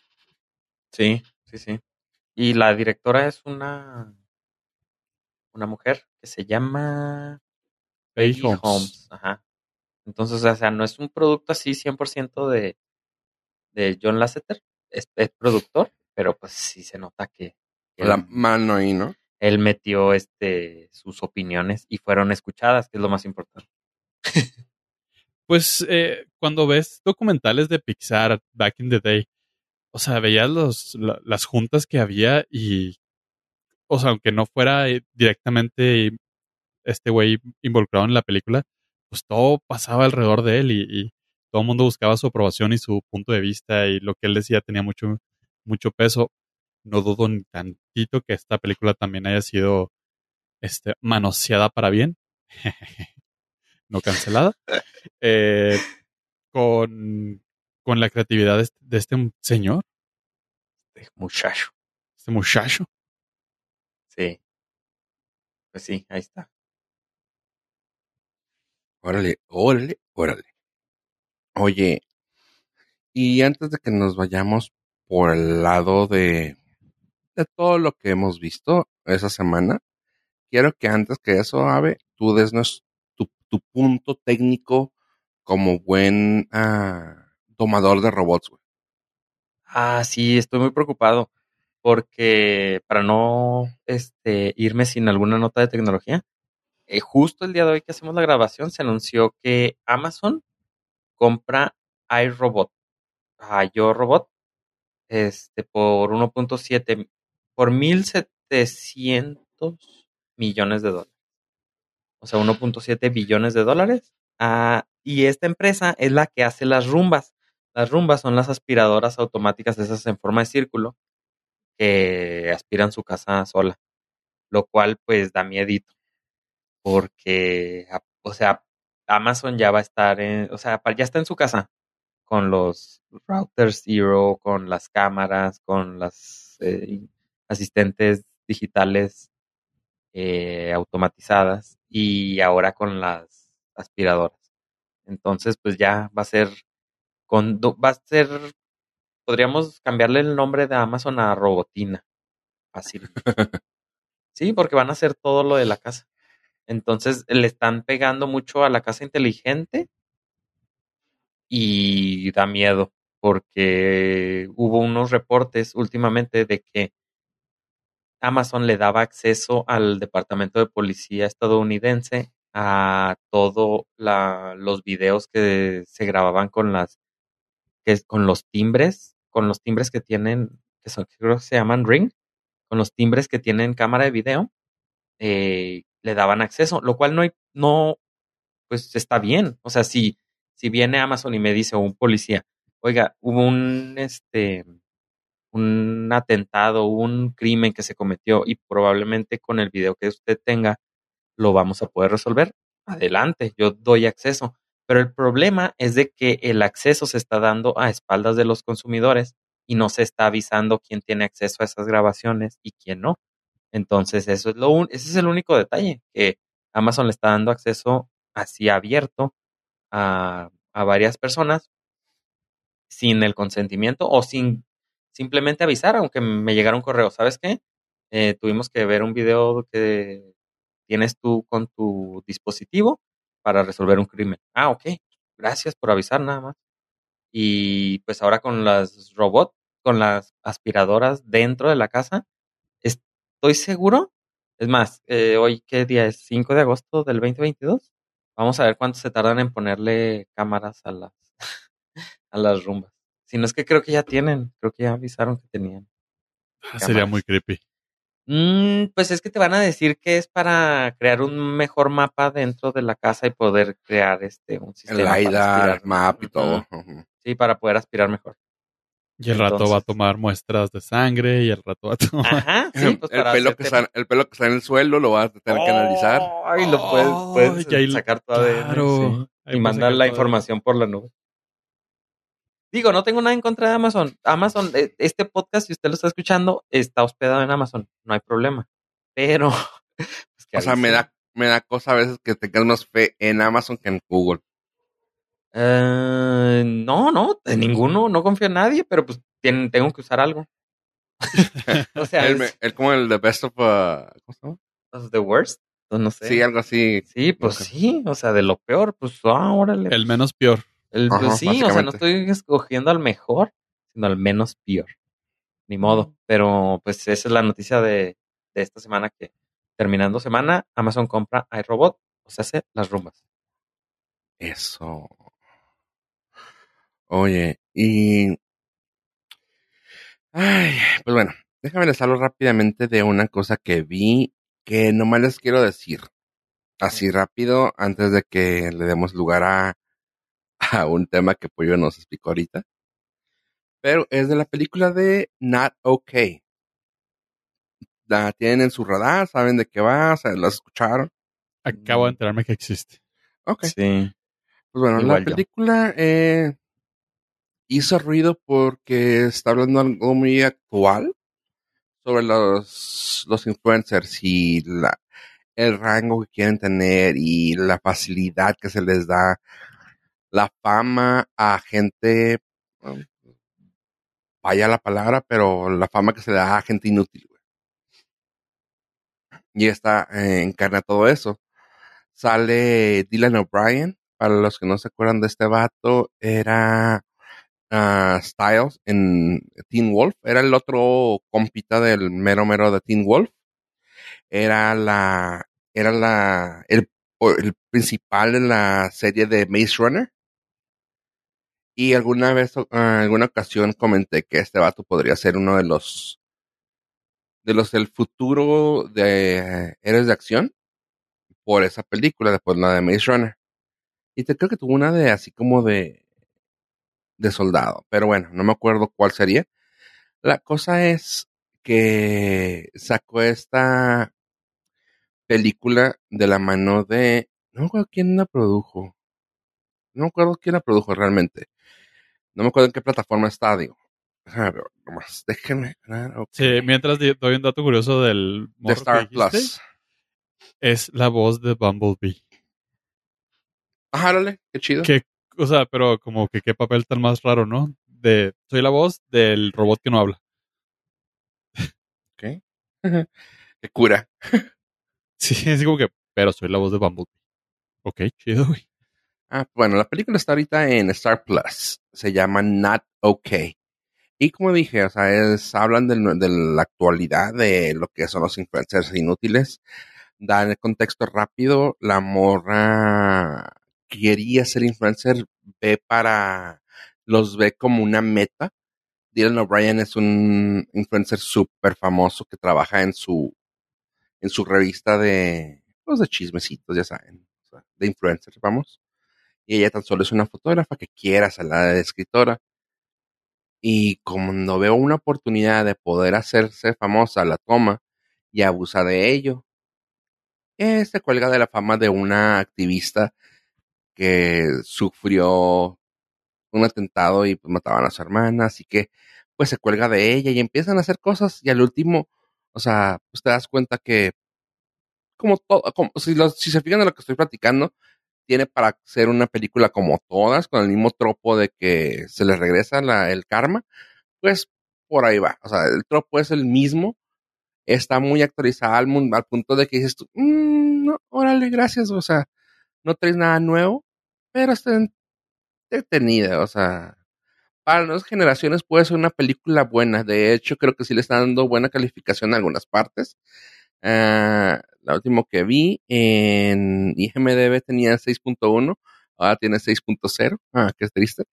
Sí, sí, sí. Y la directora es una una mujer que se llama Peggy Holmes. Holmes. Ajá. Entonces, o sea, no es un producto así 100% de, de John Lasseter. Es, es productor, pero pues sí se nota que él, La mano ahí, ¿no? él metió este sus opiniones y fueron escuchadas, que es lo más importante. Pues eh, cuando ves documentales de Pixar back in the day, o sea, veías los, la- las juntas que había y, o sea, aunque no fuera eh, directamente este güey involucrado en la película, pues todo pasaba alrededor de él y, y todo el mundo buscaba su aprobación y su punto de vista y lo que él decía tenía mucho, mucho peso. No dudo ni tantito que esta película también haya sido este, manoseada para bien, <laughs> no cancelada, eh, con, con la creatividad de este, de este señor, Este muchacho. este muchacho. Pues sí, ahí está. Órale, órale, órale. Oye, y antes de que nos vayamos por el lado de, de todo lo que hemos visto esa semana, quiero que antes que eso, Ave, tú des tu, tu punto técnico como buen ah, domador de robots, güey. Ah, sí, estoy muy preocupado porque para no este, irme sin alguna nota de tecnología, eh, justo el día de hoy que hacemos la grabación se anunció que Amazon compra iRobot, a Yo Robot, este, por 1.7, por 1.700 millones de dólares. O sea, 1.7 billones de dólares. Ah, y esta empresa es la que hace las rumbas. Las rumbas son las aspiradoras automáticas esas en forma de círculo que aspiran su casa sola, lo cual pues da miedito, porque, o sea, Amazon ya va a estar en, o sea, ya está en su casa con los routers Zero, con las cámaras, con las eh, asistentes digitales eh, automatizadas y ahora con las aspiradoras. Entonces, pues ya va a ser, con, va a ser, podríamos cambiarle el nombre de Amazon a Robotina. Fácil. <laughs> Sí, porque van a hacer todo lo de la casa. Entonces le están pegando mucho a la casa inteligente y da miedo porque hubo unos reportes últimamente de que Amazon le daba acceso al departamento de policía estadounidense a todos los videos que se grababan con las que es- con los timbres, con los timbres que tienen, que son, creo que se llaman Ring, con los timbres que tienen cámara de video, eh, le daban acceso, lo cual no hay, no, pues está bien. O sea, si, si viene Amazon y me dice, un policía, oiga, hubo un, este, un atentado, un crimen que se cometió y probablemente con el video que usted tenga lo vamos a poder resolver. Adelante, yo doy acceso. Pero el problema es de que el acceso se está dando a espaldas de los consumidores y no se está avisando quién tiene acceso a esas grabaciones y quién no. Entonces, eso es lo un- ese es el único detalle, que Amazon le está dando acceso así abierto a, a varias personas sin el consentimiento o sin simplemente avisar, aunque me llegara un correo. ¿Sabes qué? Eh, tuvimos que ver un video que tienes tú con tu dispositivo para resolver un crimen. Ah, ok. Gracias por avisar nada más. Y pues ahora con las robots, con las aspiradoras dentro de la casa, estoy seguro. Es más, eh, hoy, ¿qué día es? 5 de agosto del 2022. Vamos a ver cuánto se tardan en ponerle cámaras a las, <laughs> a las rumbas. Si no es que creo que ya tienen, creo que ya avisaron que tenían. Ah, Sería muy creepy. Mm, pues es que te van a decir que es para crear un mejor mapa dentro de la casa y poder crear este un El sistema para LiDAR, aspirar. map y todo. Sí, para poder aspirar mejor. Y el rato va a tomar muestras de sangre y el rato va a <laughs> tomar... Ajá, sí, pues el, para pelo que está, el pelo que está en el suelo lo vas a tener que analizar. Ay, lo puedes, Oh, puedes sacar ADN, claro. sí, y mandar la información por la nube. Digo, no tengo nada en contra de Amazon. Amazon, eh, este podcast, si usted lo está escuchando, está hospedado en Amazon. No hay problema. Pero, <laughs> que O sea, me da, me da cosa a veces que tengas más fe en Amazon que en Google. Eh, no, no, de ninguno, no confío en nadie, pero pues tienen- tengo que usar algo. <laughs> o sea, El, es, el- como el de Best of... uh, ¿Cómo se llama? es the worst. pues, no sé. Sí, algo así. Sí, pues sí, o sea, de lo peor, pues ah, órale. El menos peor. El- pues sí, o sea, no estoy escogiendo al mejor, sino al menos peor. Ni modo. Pero pues esa es la noticia de, de esta semana que terminando semana, Amazon compra iRobot, o sea, hace las rumbas. Eso. Oye, y... Ay, pues bueno, déjame les hablo rápidamente de una cosa que vi que nomás les quiero decir. Así rápido, antes de que le demos lugar a, <laughs> a un tema que Pollo nos explicó ahorita. Pero es de la película de Not Okay. La tienen en su radar, saben de qué va, se la escucharon. Acabo de enterarme que existe. Ok. Sí. Pues bueno, Igual la película eh, hizo ruido porque está hablando algo muy actual sobre los, los influencers y la, el rango que quieren tener y la facilidad que se les da la fama a gente, um, vaya la palabra, pero la fama que se le da a gente inútil. Y esta eh, encarna todo eso. Sale Dylan O'Brien, para los que no se acuerdan de este vato, era ah, Styles en Teen Wolf, era el otro compita del mero mero de Teen Wolf. Era la, era la, el, el principal en la serie de Maze Runner. Y alguna vez, ah, alguna ocasión comenté que este vato podría ser uno de los, de los del futuro de héroes de acción por esa película, después la de Maze Runner. Y te creo que tuvo una de así como de, de soldado, pero bueno, no me acuerdo cuál sería. La cosa es que sacó esta película de la mano de, no me acuerdo quién la produjo. No me acuerdo quién la produjo realmente. No me acuerdo en qué plataforma está, digo. Déjame ver, nomás, déjenme. Sí, mientras doy un dato curioso del de Star dijiste, Plus. es la voz de Bumblebee. Ajá, órale, qué chido. Que, o sea, pero como que qué papel tan más raro, ¿no? De soy la voz del robot que no habla. Ok. <laughs> qué cura. <laughs> Sí, es como que, pero soy la voz de Bumblebee. Ok, chido, güey. Ah, bueno, la película está ahorita en Star Plus. Se llama Not Okay. Y como dije, o sea, es, hablan de la actualidad de lo que son los influencers inútiles. Dan el contexto rápido. La morra quería ser influencer, ve para, los ve como una meta. Dylan O'Brien es un influencer súper famoso que trabaja en su, en su revista de, pues de chismecitos, ya saben, de influencers, vamos y ella tan solo es una fotógrafa que quiere hacer la de escritora. Y como veo una oportunidad de poder hacerse famosa, la toma y abusa de ello. Se cuelga de la fama de una activista que sufrió un atentado y pues mataban a su hermana, así que pues se cuelga de ella y empiezan a hacer cosas y al último, o sea, pues te das cuenta que como todo, como, si, los- si se fijan en lo que estoy platicando, tiene para ser una película como todas, con el mismo tropo de que se le regresa la- el karma, pues por ahí va. O sea, el tropo es el mismo, está muy actualizada al, punto de que dices tú, "Mm, no, órale, gracias, o sea, no traes nada nuevo, pero está entretenida, o sea, para nuevas generaciones puede ser una película buena. De hecho, creo que sí le está dando buena calificación a algunas partes. Ah, la última que vi en IMDB tenía 6.1, ahora tiene 6.0, ah, es triste.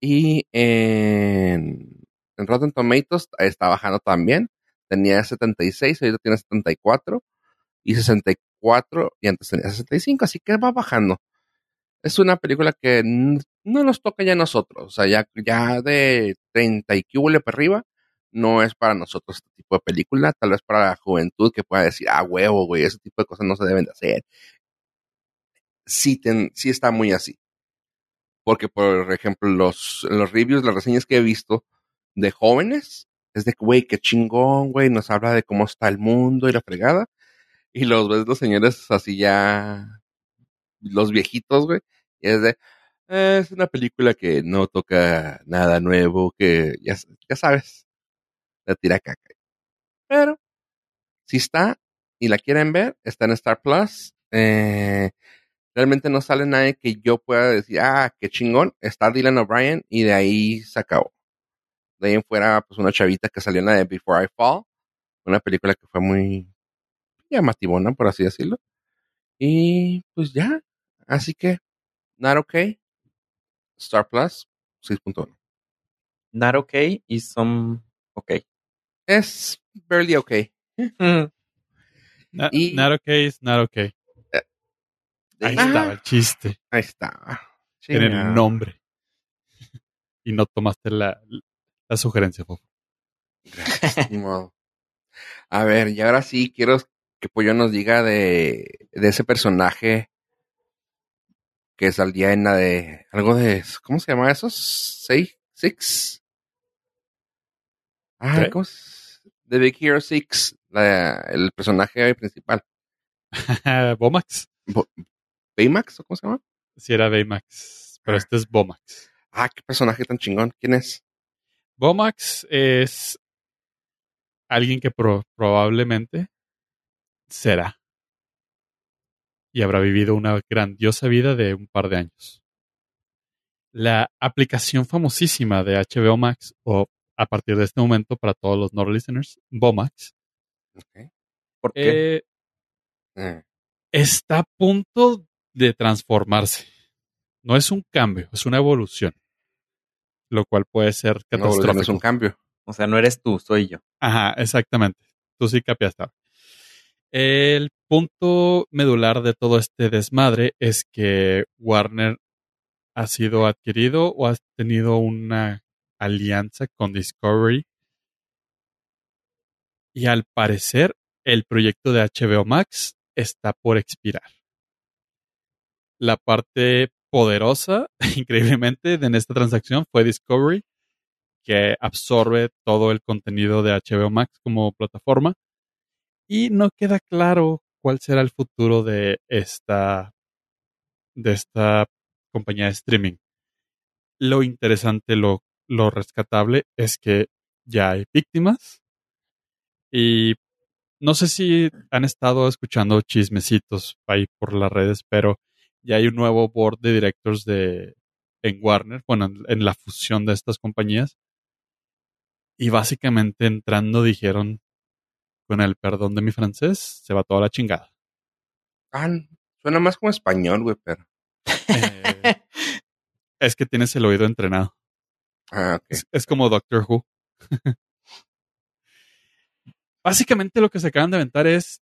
Y en, en Rotten Tomatoes está bajando también, tenía 76, ahorita tiene 74 y 64 y antes tenía 65, así que va bajando. Es una película que no nos toca ya a nosotros, o sea, ya, ya de 30 y cúbule para arriba, no es para nosotros este tipo de película, tal vez para la juventud que pueda decir, ah, huevo, güey, ese tipo de cosas no se deben de hacer. Sí, sí está muy así. Porque, por ejemplo, los, los reviews, las reseñas que he visto de jóvenes, es de, güey, qué chingón, güey, nos habla de cómo está el mundo y la fregada. Y los ves los señores así ya, los viejitos, güey, y es de, es una película que no toca nada nuevo, que ya, ya sabes, la tira caca. Pero, si está y la quieren ver, está en Star Plus. Eh, realmente no sale nadie que yo pueda decir, ah, qué chingón, está Dylan O'Brien y de ahí se acabó. De ahí en fuera, pues una chavita que salió en la de Before I Fall, una película que fue muy llamativona, por así decirlo. Y pues ya, así que, not okay, Star Plus 6.1. Not okay y some okay. Es barely okay. <laughs> y, not okay is not okay. Ahí estaba el chiste. Ahí estaba. En el nombre. <laughs> Y no tomaste la, la sugerencia, Fofo. A ver, y ahora sí quiero que Pollo nos diga de, de ese personaje que salía en la de algo de ¿cómo se llama? ¿Seis? ¿Six? Ah, ¿cómo es? The Big Hero Six, el personaje principal. <laughs> Bomax. ¿Baymax o cómo se llama? Sí, era Baymax, pero ah. este es Bomax. Ah, qué personaje tan chingón. ¿Quién es? Bomax es alguien que probablemente será y habrá vivido una grandiosa vida de un par de años. La aplicación famosísima de HBO Max, o a partir de este momento para todos los no listeners, Bomax, ¿Por qué? Eh, eh. está a punto de transformarse. No es un cambio, es una evolución. Lo cual puede ser catastrófico. No, es un cambio. O sea, no eres tú, soy yo. Ajá, exactamente. Tú sí capiaste. El punto medular de todo este desmadre es que Warner ha sido adquirido o ha tenido una alianza con Discovery. Y al parecer, el proyecto de HBO Max está por expirar la parte poderosa, <laughs> increíblemente, en esta transacción fue Discovery, que absorbe todo el contenido de HBO Max como plataforma. Y no queda claro cuál será el futuro de esta, de esta compañía de streaming. Lo interesante, lo, lo rescatable es que ya hay víctimas y no sé si han estado escuchando chismecitos ahí por las redes, pero ya hay un nuevo board de directors de, en Warner, bueno, en, la fusión de estas compañías. Y básicamente entrando dijeron, con el perdón de mi francés, se va toda la chingada. Ah, suena más como español, güey, pero. Eh, es que tienes el oído entrenado. Ah, es, como Doctor Who. Básicamente lo que se acaban de aventar es,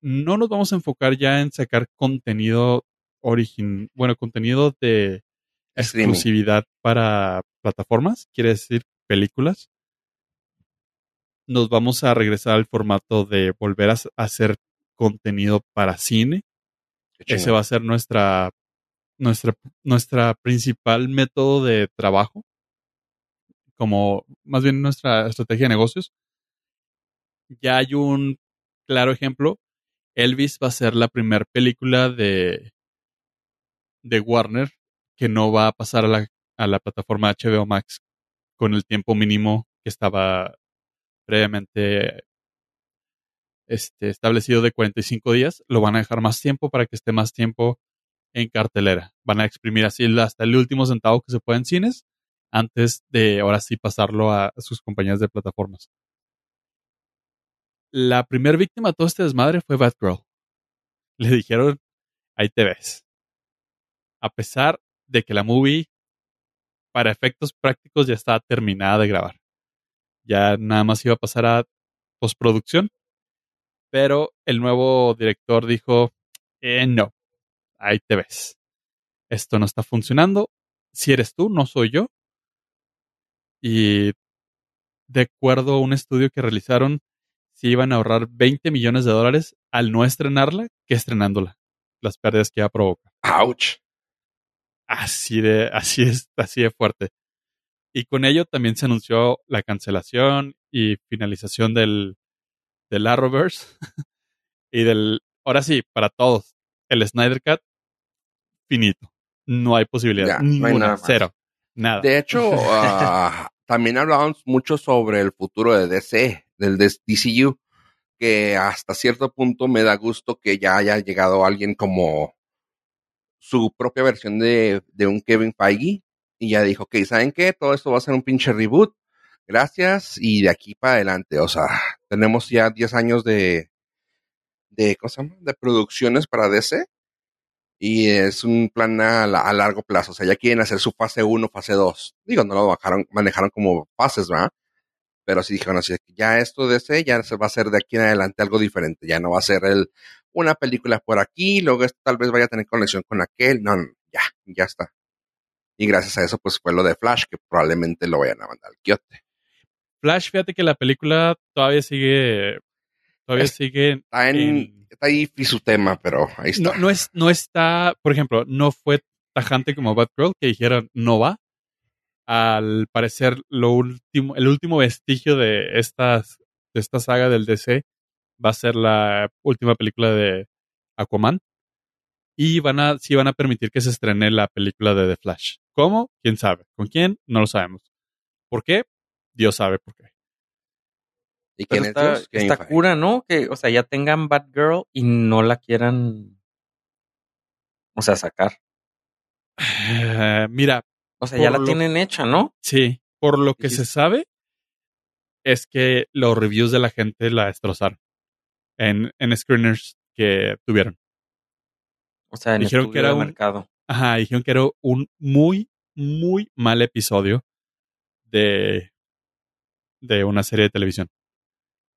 no nos vamos a enfocar ya en sacar contenido origin, bueno, contenido de exclusividad para plataformas, quiere decir películas. Nos vamos a regresar al formato de volver a hacer contenido para cine. Ese va a ser nuestra, nuestra, nuestra principal método de trabajo. Como más bien nuestra estrategia de negocios. Ya hay un claro ejemplo. Elvis va a ser la primera película de de Warner que no va a pasar a la, a la plataforma HBO Max con el tiempo mínimo que estaba previamente este, establecido de 45 días, lo van a dejar más tiempo para que esté más tiempo en cartelera. Van a exprimir así hasta el último centavo que se pueda en cines antes de ahora sí pasarlo a sus compañías de plataformas. La primera víctima de todo este desmadre fue Batgirl. Le dijeron, ahí te ves a pesar de que la movie, para efectos prácticos, ya estaba terminada de grabar. Ya nada más iba a pasar a postproducción, pero el nuevo director dijo, eh, no, ahí te ves. Esto no está funcionando. Si eres tú, no soy yo. Y de acuerdo a un estudio que realizaron, se iban a ahorrar 20 millones de dólares al no estrenarla que estrenándola. Las pérdidas que iba a provocar. Ouch. Así de, así es, así de fuerte. Y con ello también se anunció la cancelación y finalización del, del Arrowverse <laughs> y del, ahora sí, para todos, el Snyder Cut, finito. No hay posibilidad. Ya, no hay Ninguna, nada más. cero. Nada. De hecho, <laughs> ah, también hablábamos mucho sobre el futuro de DC, del de- DCU, que hasta cierto punto me da gusto que ya haya llegado alguien como su propia versión de, de un Kevin Feige y ya dijo, ok, ¿saben qué? Todo esto va a ser un pinche reboot. Gracias y de aquí para adelante. O sea, tenemos ya 10 años de, de, ¿cómo se llama? De producciones para DC y es un plan a, la- a largo plazo. O sea, ya quieren hacer su fase 1, fase 2. Digo, no lo bajaron, manejaron como fases, ¿verdad? Pero sí dijeron así, ya esto de ese ya se va a hacer de aquí en adelante algo diferente. Ya no va a ser el, una película por aquí, luego esto tal vez vaya a tener conexión con aquel. No, no, ya, ya está. Y gracias a eso, pues fue lo de Flash, que probablemente lo vayan a mandar al quiote. Flash, fíjate que la película todavía sigue, todavía Es- sigue Está, en, en- está ahí su tema, pero ahí está. no, no es, no está, por ejemplo, no fue tajante como Batgirl que dijeron no va. Al parecer, lo último, el último vestigio de estas, de esta saga del DC va a ser la última película de Aquaman. Y van a, sí van a permitir que se estrene la película de The Flash. ¿Cómo? ¿Quién sabe? ¿Con quién? No lo sabemos. ¿Por qué? Dios sabe por qué. ¿Y es está, está cura, ¿no? Que, o sea, ya tengan Batgirl y no la quieran, o sea, sacar. Eh, mira, O sea, ya la lo- tienen hecha, ¿no? Sí, por lo que se sabe es que los reviews de la gente la destrozaron en, en screeners que tuvieron. O sea, en Dijeron que era de un- mercado. Ajá, dijeron que era un muy, muy mal episodio de, de una serie de televisión.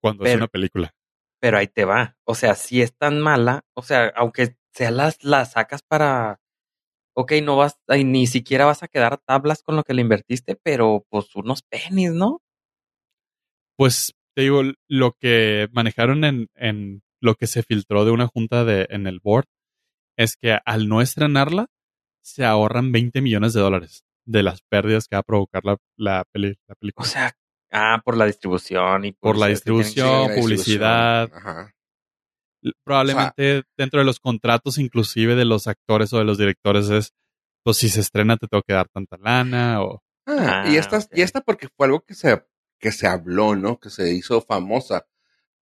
Cuando es una película. Pero ahí te va. O sea, si es tan mala, o sea, aunque sea las, las sacas para. Ok, no vas, ay, ni siquiera vas a quedar a tablas con lo que le invertiste, pero pues unos pennies, ¿no? Pues te digo, lo que manejaron en, en lo que se filtró de una junta de, en el board es que al no estrenarla, se ahorran 20 millones de dólares de las pérdidas que va a provocar la, la, peli- la película. O sea, ah, por la distribución y Por la distribución, la publicidad. distribución. Ajá. Probablemente dentro de los contratos, inclusive de los actores o de los directores, es, pues si se estrena te tengo que dar tanta lana o... Ah, Ah, y esta, y esta porque fue algo que se, que se habló, ¿no? Que se hizo famosa.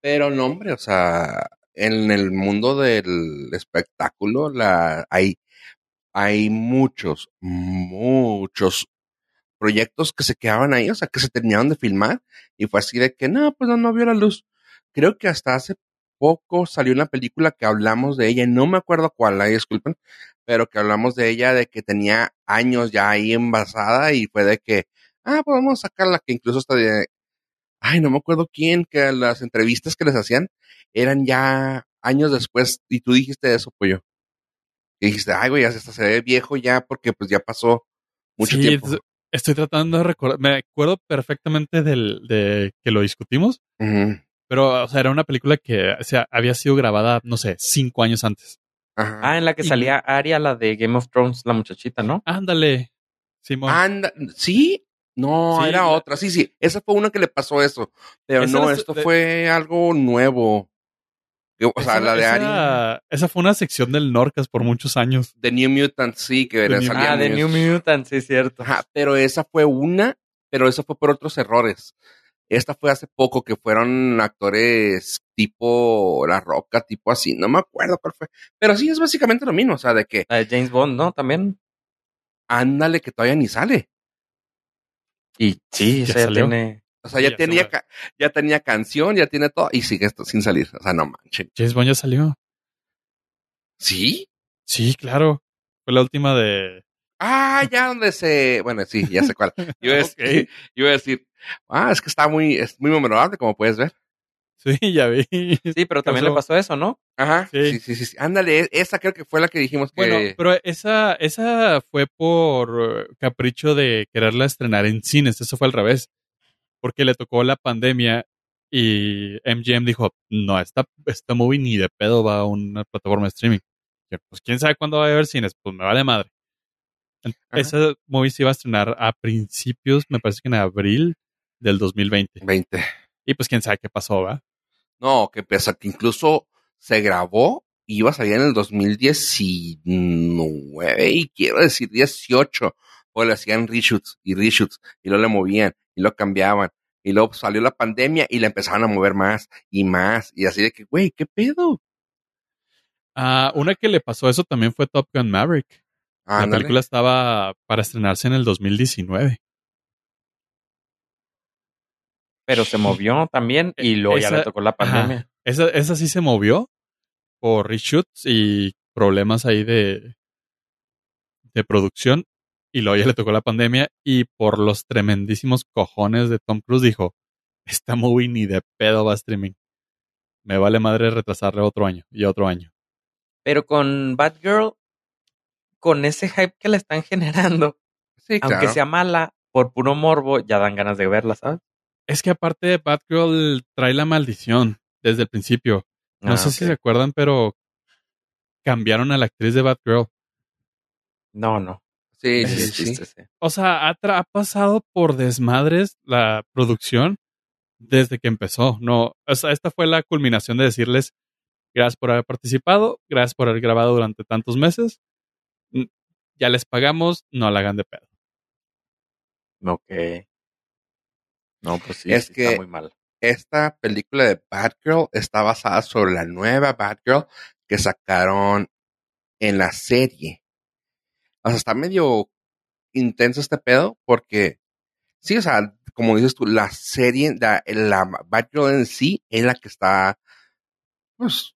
Pero no, hombre, o sea, en el mundo del espectáculo la, hay, hay muchos, muchos proyectos que se quedaban ahí, o sea, que se terminaron de filmar y fue así de que no, pues no, no vio la luz. Creo que hasta hace poco salió una película que hablamos de ella, no me acuerdo cuál, ahí disculpen, pero que hablamos de ella de que tenía años ya ahí envasada y fue de que, ah, pues vamos a sacarla, que incluso hasta de, ay, no me acuerdo quién, que las entrevistas que les hacían eran ya años después y tú dijiste eso, pollo. Y dijiste, ay, güey, hasta se ve viejo ya porque pues ya pasó mucho Sí, tiempo. Es- Estoy tratando de recordar, me acuerdo perfectamente del, de que lo discutimos, pero o sea, era una película que o sea, había sido grabada, no sé, cinco años antes. Ajá. Ah, en la que Y- salía Aria, la de Game of Thrones, la muchachita, ¿no? Ándale, Simón. Anda, ¿sí? No, Sí, era la- otra. Sí, sí. Esa fue una que le pasó eso. Pero no, esto de- fue algo nuevo. O sea, Esa- la de esa- Ari, Esa fue una sección del Norcas por muchos años. de New Mutants, sí, que The era, Ah, de New Mutant, sí, cierto. Ajá, pero esa fue una, pero esa fue por otros errores. Esta fue hace poco que fueron actores tipo La Roca, tipo así, no me acuerdo cuál fue. Pero sí es básicamente lo mismo, o sea, de que La de James Bond, ¿no? También. ándale que todavía ni sale. Y sí, Ya esa ya salió. tiene. O sea, ya Ya tenía, ya tenía canción, ya tiene todo, y sigue esto sin salir. O sea, no manchen. James Bond ya salió. ¿Sí? Sí, claro. Fue la última de. Ah, ya donde se. Bueno, sí, ya sé cuál. <laughs> Yo iba a decir, Ok. <laughs> iba a decir, ah, es que está muy, es muy memorable, como puedes ver. <laughs> Sí, ya vi. Sí, pero también le pasó eso, ¿no? Ajá. Sí, Sí. sí, sí. sí. Ándale, esa creo que fue la que dijimos que. Bueno, pero esa, esa fue por eh, capricho de quererla estrenar en cines. Eso fue al revés. Porque le tocó la pandemia y MGM dijo, no, esta, esta movie ni de pedo va a una plataforma de streaming. Yo, Pues quién sabe cuándo va a haber cines. Pues me vale madre. Ajá. Esa movie se iba a estrenar a principios, me parece que en abril del 2020. 20. Y pues quién sabe qué pasó, ¿va? No, que pesa que incluso se grabó y iba a salir en el 2019 y quiero decir 18. O le hacían reshoots y reshoots y luego le movían y lo cambiaban. Y luego salió la pandemia y la empezaban a mover más y más. Y así de que, güey, ¿qué pedo? Ah, una que le pasó eso también fue Top Gun Maverick. La película estaba para estrenarse en el 2019. Pero se movió también y luego ya le tocó la pandemia. Ajá. Esa, esa sí se movió por reshoots y problemas ahí de, de producción. Y luego ya le tocó la pandemia y por los tremendísimos cojones de Tom Cruise dijo, esta movie ni de pedo va a streaming. Me vale madre retrasarle otro año y otro año. Pero con Batgirl, con ese hype que le están <laughs> generando, Sí, aunque claro. sea mala, por puro morbo, ya dan ganas de verla, ¿sabes? Es que aparte Batgirl trae la maldición desde el principio. No Ah, sé si se acuerdan, pero cambiaron a la actriz de Batgirl. No, no. Sí, Ese sí, sí. chiste, sí. O sea, ha, tra- ha pasado por desmadres la producción desde que empezó. No, o sea, esta fue la culminación de decirles gracias por haber participado, gracias por haber grabado durante tantos meses. Ya les pagamos, no la hagan de pedo. Ok. No, pues sí, Es sí que- está muy mal. Esta película de Batgirl está basada sobre la nueva Batgirl que sacaron en la serie. O sea, está medio intenso este pedo porque, sí, o sea, como dices tú, la serie, la, la Batgirl en sí es la que está, pues,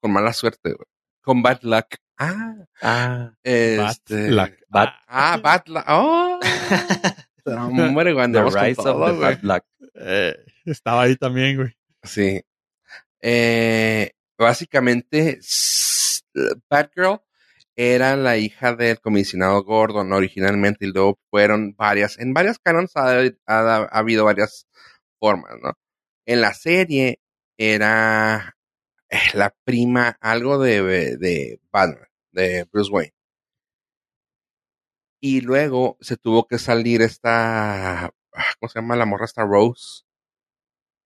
con mala suerte, güey. Con bad luck. Ah, Ah, este. Luck. Bat- Ah, bad luck. Oh. <laughs> Hombre, güey, The Rise of todo, the güey. Bad Luck. Eh, estaba ahí también, güey. Sí. Eh, básicamente, Batgirl era la hija del comisionado Gordon originalmente y luego fueron varias, en varias canons ha, ha- ha habido varias formas, ¿no? En la serie era eh, la prima, algo de, de Batman, de Bruce Wayne. Y luego se tuvo que salir esta, ¿cómo se llama? La morra esta Rose.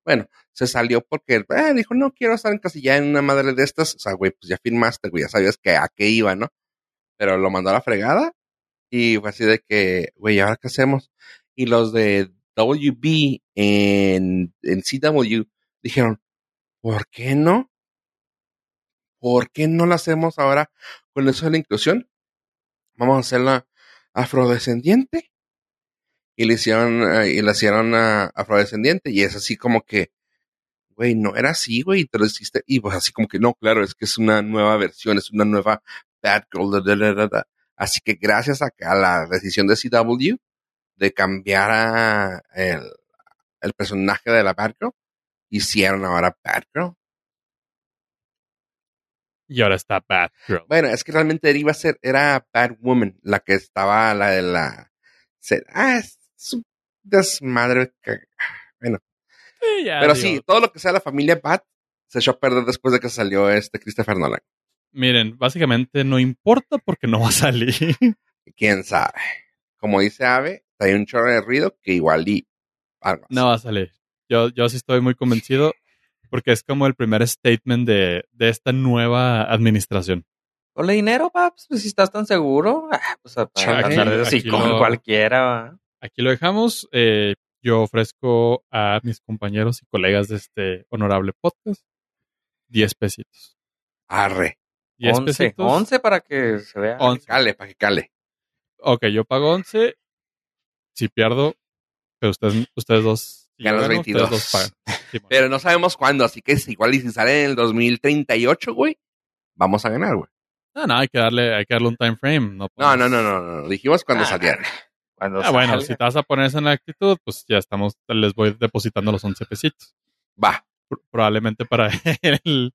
Bueno, se salió porque eh, dijo, no quiero estar encasillada en una madre de estas. O sea, güey, pues ya firmaste, güey, ya sabías que a qué iba, ¿no? Pero lo mandó a la fregada y fue así de que, güey, ¿ahora qué hacemos? Y los de WB en, en CW dijeron, ¿por qué no? ¿Por qué no lo hacemos ahora con eso de la inclusión? Vamos a hacerla afrodescendiente. Y le hicieron, eh, y la hicieron ah, afrodescendiente. Y es así como que, güey, no era así, güey, y te lo hiciste. Y pues así como que, no, claro, es que es una nueva versión, es una nueva Batgirl. da, da, da. Así que gracias a, a la decisión de CW de cambiar a el, el personaje de la Batgirl, hicieron ahora Batgirl. Y ahora está Batgirl. Bueno, es que realmente iba a ser, era Batwoman, la que estaba, la de la... ah, es un desmadre. que- Bueno, Sí, ya, pero digo, sí, todo lo que sea la familia Bat se echó a perder después de que salió este Christopher Nolan. Miren, básicamente no importa porque no va a salir. Quién sabe. Como dice Ave, hay un chorro de ruido que igual y algo. No va a salir. Yo, yo sí estoy muy convencido porque es como el primer statement de, de esta nueva administración. Ponle dinero, paps, pues si estás tan seguro. Ah, pues a Chale, andar de aquí así con lo- cualquiera. ¿va? Aquí lo dejamos. Eh, yo ofrezco a mis compañeros y colegas de este honorable podcast 10 pesitos. Arre. 10 11, pesitos. 11 para que se vea. 11. Cale, para que cale. Ok, yo pago 11. Si pierdo, pero ustedes, ustedes dos. si Ganas yo gano, 22. Ustedes dos pagan. Simón. <laughs> Pero no sabemos cuándo, así que es igual y si sale en el 2038, güey, vamos a ganar, güey. No, no, hay que darle, hay que darle un time frame. No, No, podemos- no, no, no, no, no. Dijimos cuando Ah, saliera. Cuando Ah, bueno, si te vas a poner esa en la actitud, pues ya estamos, les voy depositando los 11 pesitos. Va. pr- probablemente para <laughs> el,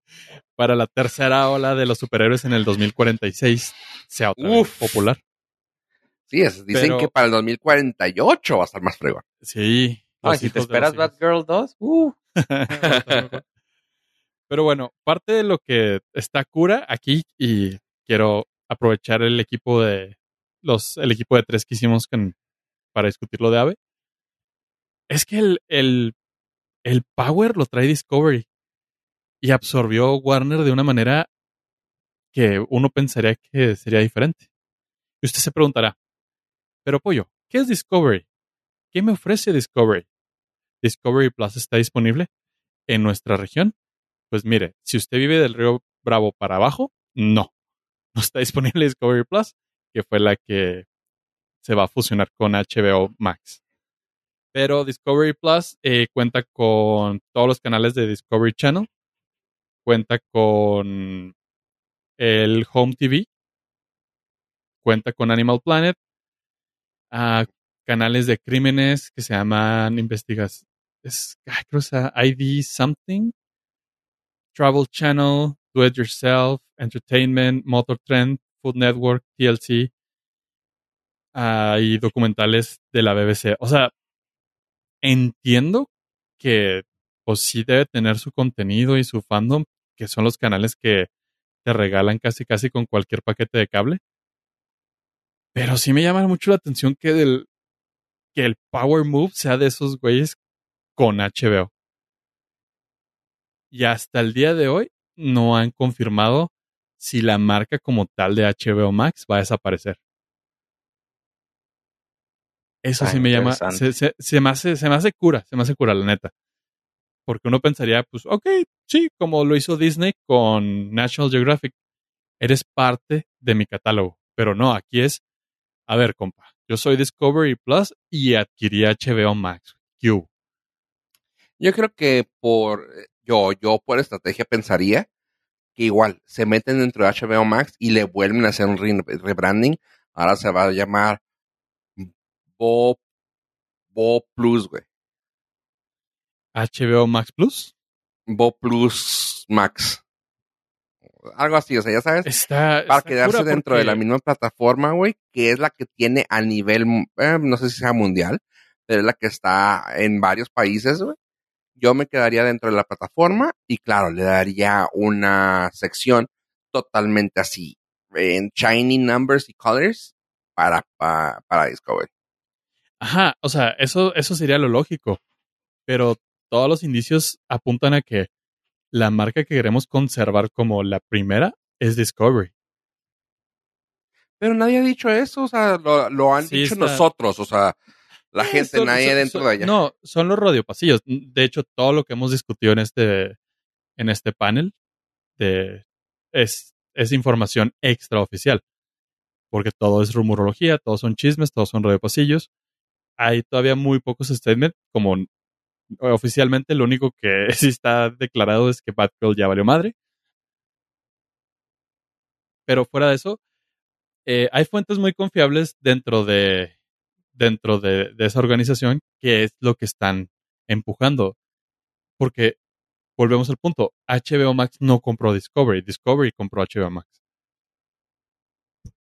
para la tercera ola de los superhéroes en el 2046 sea otra vez popular. Sí, es, dicen Pero- que para el 2048 va a estar más fregón. Sí. Ay, si te esperas. Batgirl 2, uh, <laughs> Pero bueno, parte de lo que está cura aquí y quiero aprovechar el equipo de los el equipo de tres que hicimos para discutir lo de Ave es que el, el, el power lo trae Discovery y absorbió Warner de una manera que uno pensaría que sería diferente. Y usted se preguntará, pero pollo, ¿qué es Discovery? ¿Qué me ofrece Discovery? Discovery Plus está disponible en nuestra región. Pues mire, si usted vive del río Bravo para abajo, no. No está disponible Discovery Plus, que fue la que se va a fusionar con HBO Max. Pero Discovery Plus eh, cuenta con todos los canales de Discovery Channel, cuenta con el Home TV, cuenta con Animal Planet, ah, canales de crímenes que se llaman investigas, creo que ID Something, Travel Channel, Do It Yourself, Entertainment, Motor Trend, Food Network, TLC, ah, y documentales de la BBC. O sea, entiendo que pues sí debe tener su contenido y su fandom, que son los canales que te regalan casi casi con cualquier paquete de cable. Pero sí me llama mucho la atención que del que el Power Move sea de esos güeyes con HBO. Y hasta el día de hoy no han confirmado si la marca como tal de HBO Max va a desaparecer. Eso Ah, sí me llama, se, se- se me hace, se me hace cura, se me hace cura, la neta. Porque uno pensaría, pues, ok, sí, como lo hizo Disney con National Geographic, eres parte de mi catálogo. Pero no, aquí es, a ver, compa, yo soy Discovery Plus y adquirí HBO Max. ¿Qué hubo? Yo creo que por yo, yo por estrategia pensaría que igual se meten dentro de HBO Max y le vuelven a hacer un re- rebranding. Ahora se va a llamar Bo, Bo Plus, güey. HBO Max Plus. Bo Plus Max. Algo así, o sea, ya sabes, Está, para está quedarse dentro de la misma plataforma, güey, que es la que tiene a nivel, eh, no sé si sea mundial, pero es la que está en varios países, güey. Yo me quedaría dentro de la plataforma y claro, le daría una sección totalmente así, en shiny numbers y colors para, pa- para Discovery. Ajá, o sea, eso, eso sería lo lógico. Pero todos los indicios apuntan a que la marca que queremos conservar como la primera es Discovery. Pero nadie ha dicho eso, o sea, lo, lo han Sí, dicho está- nosotros, o sea, la Eh, gente, son- nadie son- dentro son- de allá. No, son los radiopasillos. De hecho, todo lo que hemos discutido en este, en este panel de, es, es información extraoficial. Porque todo es rumorología, todos son chismes, todos son radiopasillos. Hay todavía muy pocos statements, como oficialmente lo único que <laughs> sí está declarado es que Batgirl ya valió madre. Pero fuera de eso, eh, hay fuentes muy confiables dentro de dentro de, de esa organización que es lo que están empujando. Porque volvemos al punto, HBO Max no compró Discovery, Discovery compró HBO Max.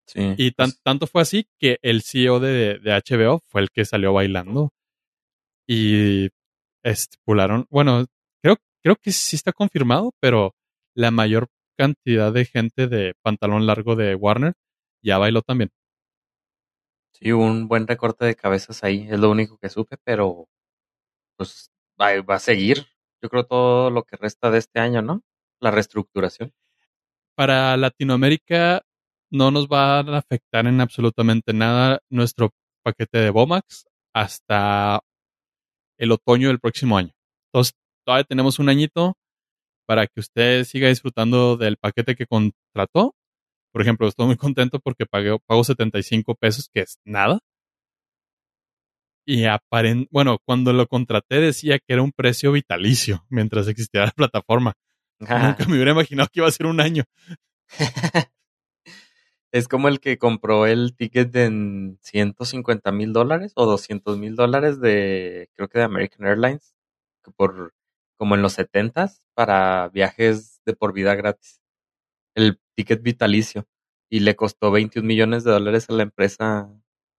Sí. Y tan- pues, tanto fue así que el CEO de, de HBO fue el que salió bailando y estipularon, bueno, creo, creo que sí está confirmado, pero la mayor cantidad de gente de pantalón largo de Warner ya bailó también. Sí, un buen recorte de cabezas ahí, es lo único que supe, pero pues va, va a seguir. Yo creo todo lo que resta de este año, ¿no? La reestructuración. Para Latinoamérica no nos va a afectar en absolutamente nada nuestro paquete de Bomax hasta el otoño del próximo año. Entonces, todavía tenemos un añito para que usted siga disfrutando del paquete que contrató. Por ejemplo, estoy muy contento porque pagué, pago 75 pesos, que es nada. Y aparen, bueno, cuando lo contraté decía que era un precio vitalicio mientras existía la plataforma. Nunca me hubiera imaginado que iba a ser un año. <laughs> es como el que compró el ticket en 150 mil dólares o 200 mil dólares de, creo que de American Airlines, que por como en los setentas para viajes de por vida gratis. El ticket vitalicio. Y le costó 21 millones de dólares a la empresa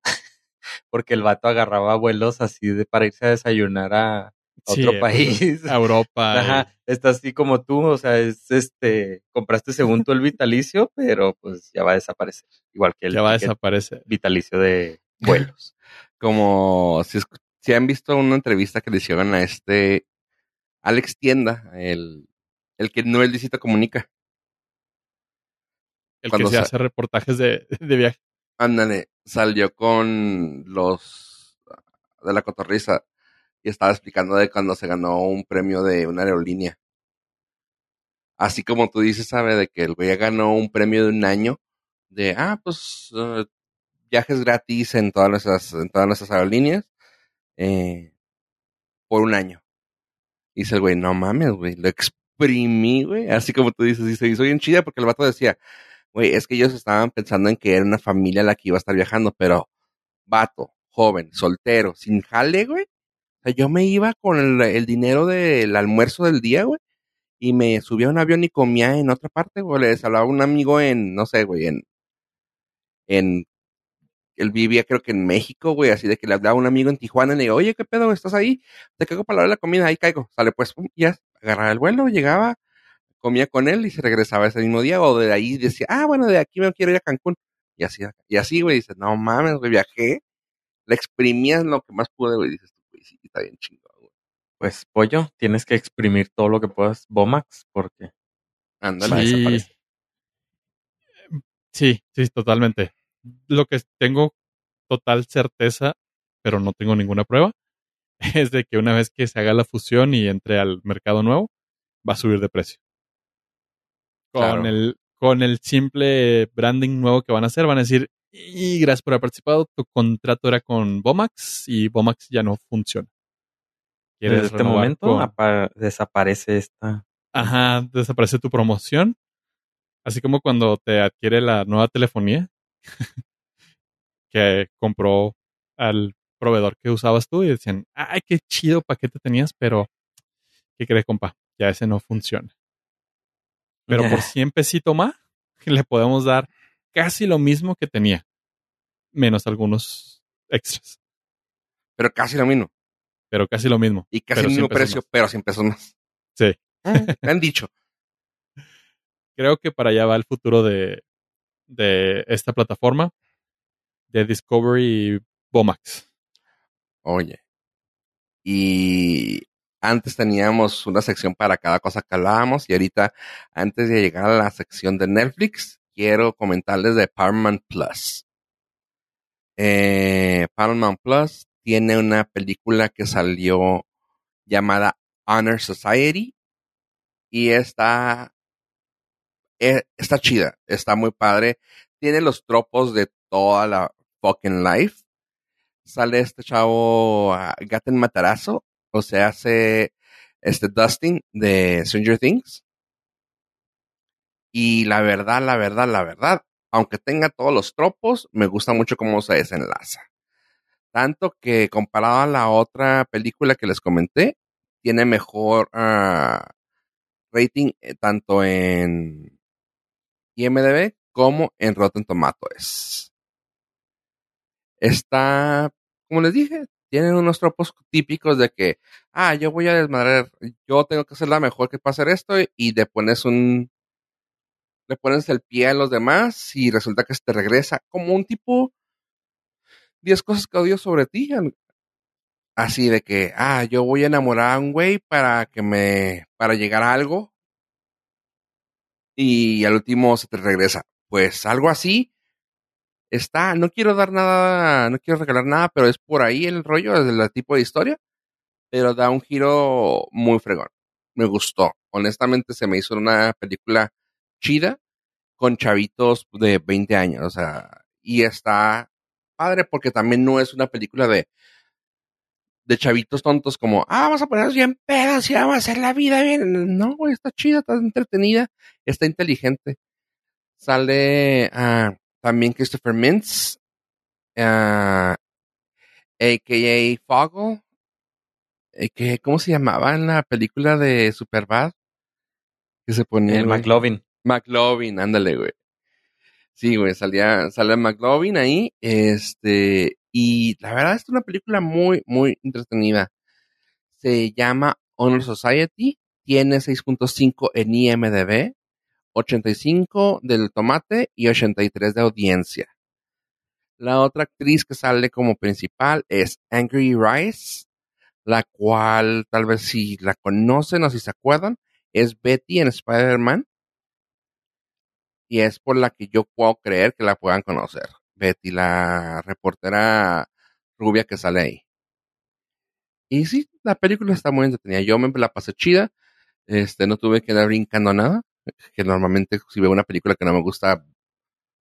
<laughs> porque el vato agarraba vuelos así de para irse a desayunar a otro Sí, país. A Europa. Ajá, está así como tú, o sea, es este, compraste según tú el vitalicio, pero pues ya va a desaparecer, igual que el ya va a desaparecer. vitalicio de <laughs> vuelos. Como si, si han visto una entrevista que le hicieron a este Alex Tienda, el, el que no el Luisito comunica. El que se hace reportajes de, de viaje. Ándale, salió con los de la cotorriza y estaba explicando de cuando se ganó un premio de una aerolínea. Así como tú dices, sabe, de que el güey ganó un premio de un año de, ah, pues, eh, viajes gratis en todas nuestras, en todas nuestras aerolíneas, eh, por un año. Y dice el güey, no mames, güey, lo exprimí, güey, así como tú dices, y se hizo bien chida porque el vato decía, güey, es que ellos estaban pensando en que era una familia la que iba a estar viajando, pero vato, joven, soltero, sin jale, güey. O sea, yo me iba con el, dinero del almuerzo del día, güey, y me subía a un avión y comía en otra parte, güey. Les hablaba a un amigo en, no sé, güey, en, en, él vivía creo que en México, güey, así de que le hablaba a un amigo en Tijuana y le digo, oye, ¿qué pedo? ¿Estás ahí? Te caigo para la de la comida, ahí caigo. Sale, pues, pum, ya, agarraba el vuelo, llegaba, comía con él y se regresaba ese mismo día, o de ahí decía, ah, bueno, de aquí me quiero ir a Cancún. Y así, y así, güey, dices, no mames, güey, viajé, le exprimías lo que más pude, güey, dices, güey, sí, está bien chingón, güey. Pues pollo, tienes que exprimir todo lo que puedas Bomax porque Ándale. Sí. desaparecer. Sí, sí, totalmente. Lo que tengo total certeza, pero no tengo ninguna prueba, <laughs> es de que una vez que se haga la fusión y entre al mercado nuevo, va a subir de precio. Con Claro. el con el simple branding nuevo que van a hacer, van a decir, y gracias por haber participado, tu contrato era con Bomax y Bomax ya no funciona. Desde ¿Quieres este momento con- desaparece esta. Ajá, desaparece tu promoción. Así como cuando te adquiere la nueva telefonía <laughs> que compró al proveedor que usabas tú y decían, ay, qué chido paquete tenías, pero ¿qué crees, compa? Ya ese no funciona. Pero por 100 pesitos más, <laughs> le podemos dar casi lo mismo que tenía, menos algunos extras, Pero casi lo mismo. pero casi lo mismo. Y casi el mismo 100 pesos precio, más. pero 100 pesos más. Sí. Ah, <laughs> me han dicho. <laughs> Creo que para allá va el futuro de, de esta plataforma de Discovery y Bomax. Oye. Y antes teníamos una sección para cada cosa que hablábamos y ahorita, antes de llegar a la sección de Netflix, quiero comentarles de Paramount Plus. Eh, Paramount Plus tiene una película que salió llamada Honor Society y está, eh, está chida, está muy padre. Tiene los tropos de toda la fucking life. Sale este chavo uh, Gaten Matarazo, o sea, hace este Dustin de Stranger Things. Y la verdad, la verdad, la verdad, aunque tenga todos los tropos, me gusta mucho cómo se desenlaza. Tanto que comparado a la otra película que les comenté, tiene mejor uh, rating eh, tanto en IMDB como en Rotten Tomatoes. Está, como les dije, tienen unos tropos típicos de que, ah, yo voy a desmadrar, yo tengo que ser la mejor que para esto y le pones un, le pones el pie a los demás y resulta que se te regresa como un tipo 10 cosas que odio sobre ti. Así de que, ah, yo voy a enamorar a un güey para que me, para llegar a algo y al último se te regresa. Pues algo así está, no quiero dar nada, no quiero regalar nada, pero es por ahí el rollo del tipo de historia, pero da un giro muy fregón. Me gustó. Honestamente se me hizo una película chida con chavitos de 20 años, o sea, y está padre porque también no es una película de de chavitos tontos como, ah, vamos a ponernos bien pedas y vamos a hacer la vida bien. No, güey, está chida, está entretenida, está inteligente. Sale uh, también Christopher Mintz, uh, a.k.a. Foggle, eh, que, ¿cómo se llamaba en la película de Superbad? Que se ponía. El? McLovin. McLovin, ándale, güey. Sí, güey, salía, salía McLovin ahí, este, y la verdad es una película muy, muy entretenida. Se llama Honor Society, tiene 6.5 en IMDB, 85 del tomate y 83 de audiencia. La otra actriz que sale como principal es Angry Rice, la cual tal vez si la conocen o si se acuerdan, es Betty en Spider-Man y es por la que yo puedo creer que la puedan conocer. Betty, la reportera rubia que sale ahí. Y sí, la película está muy entretenida. Yo me la pasé chida. Este, no tuve que andar brincando nada. Que normalmente si veo una película que no me gusta,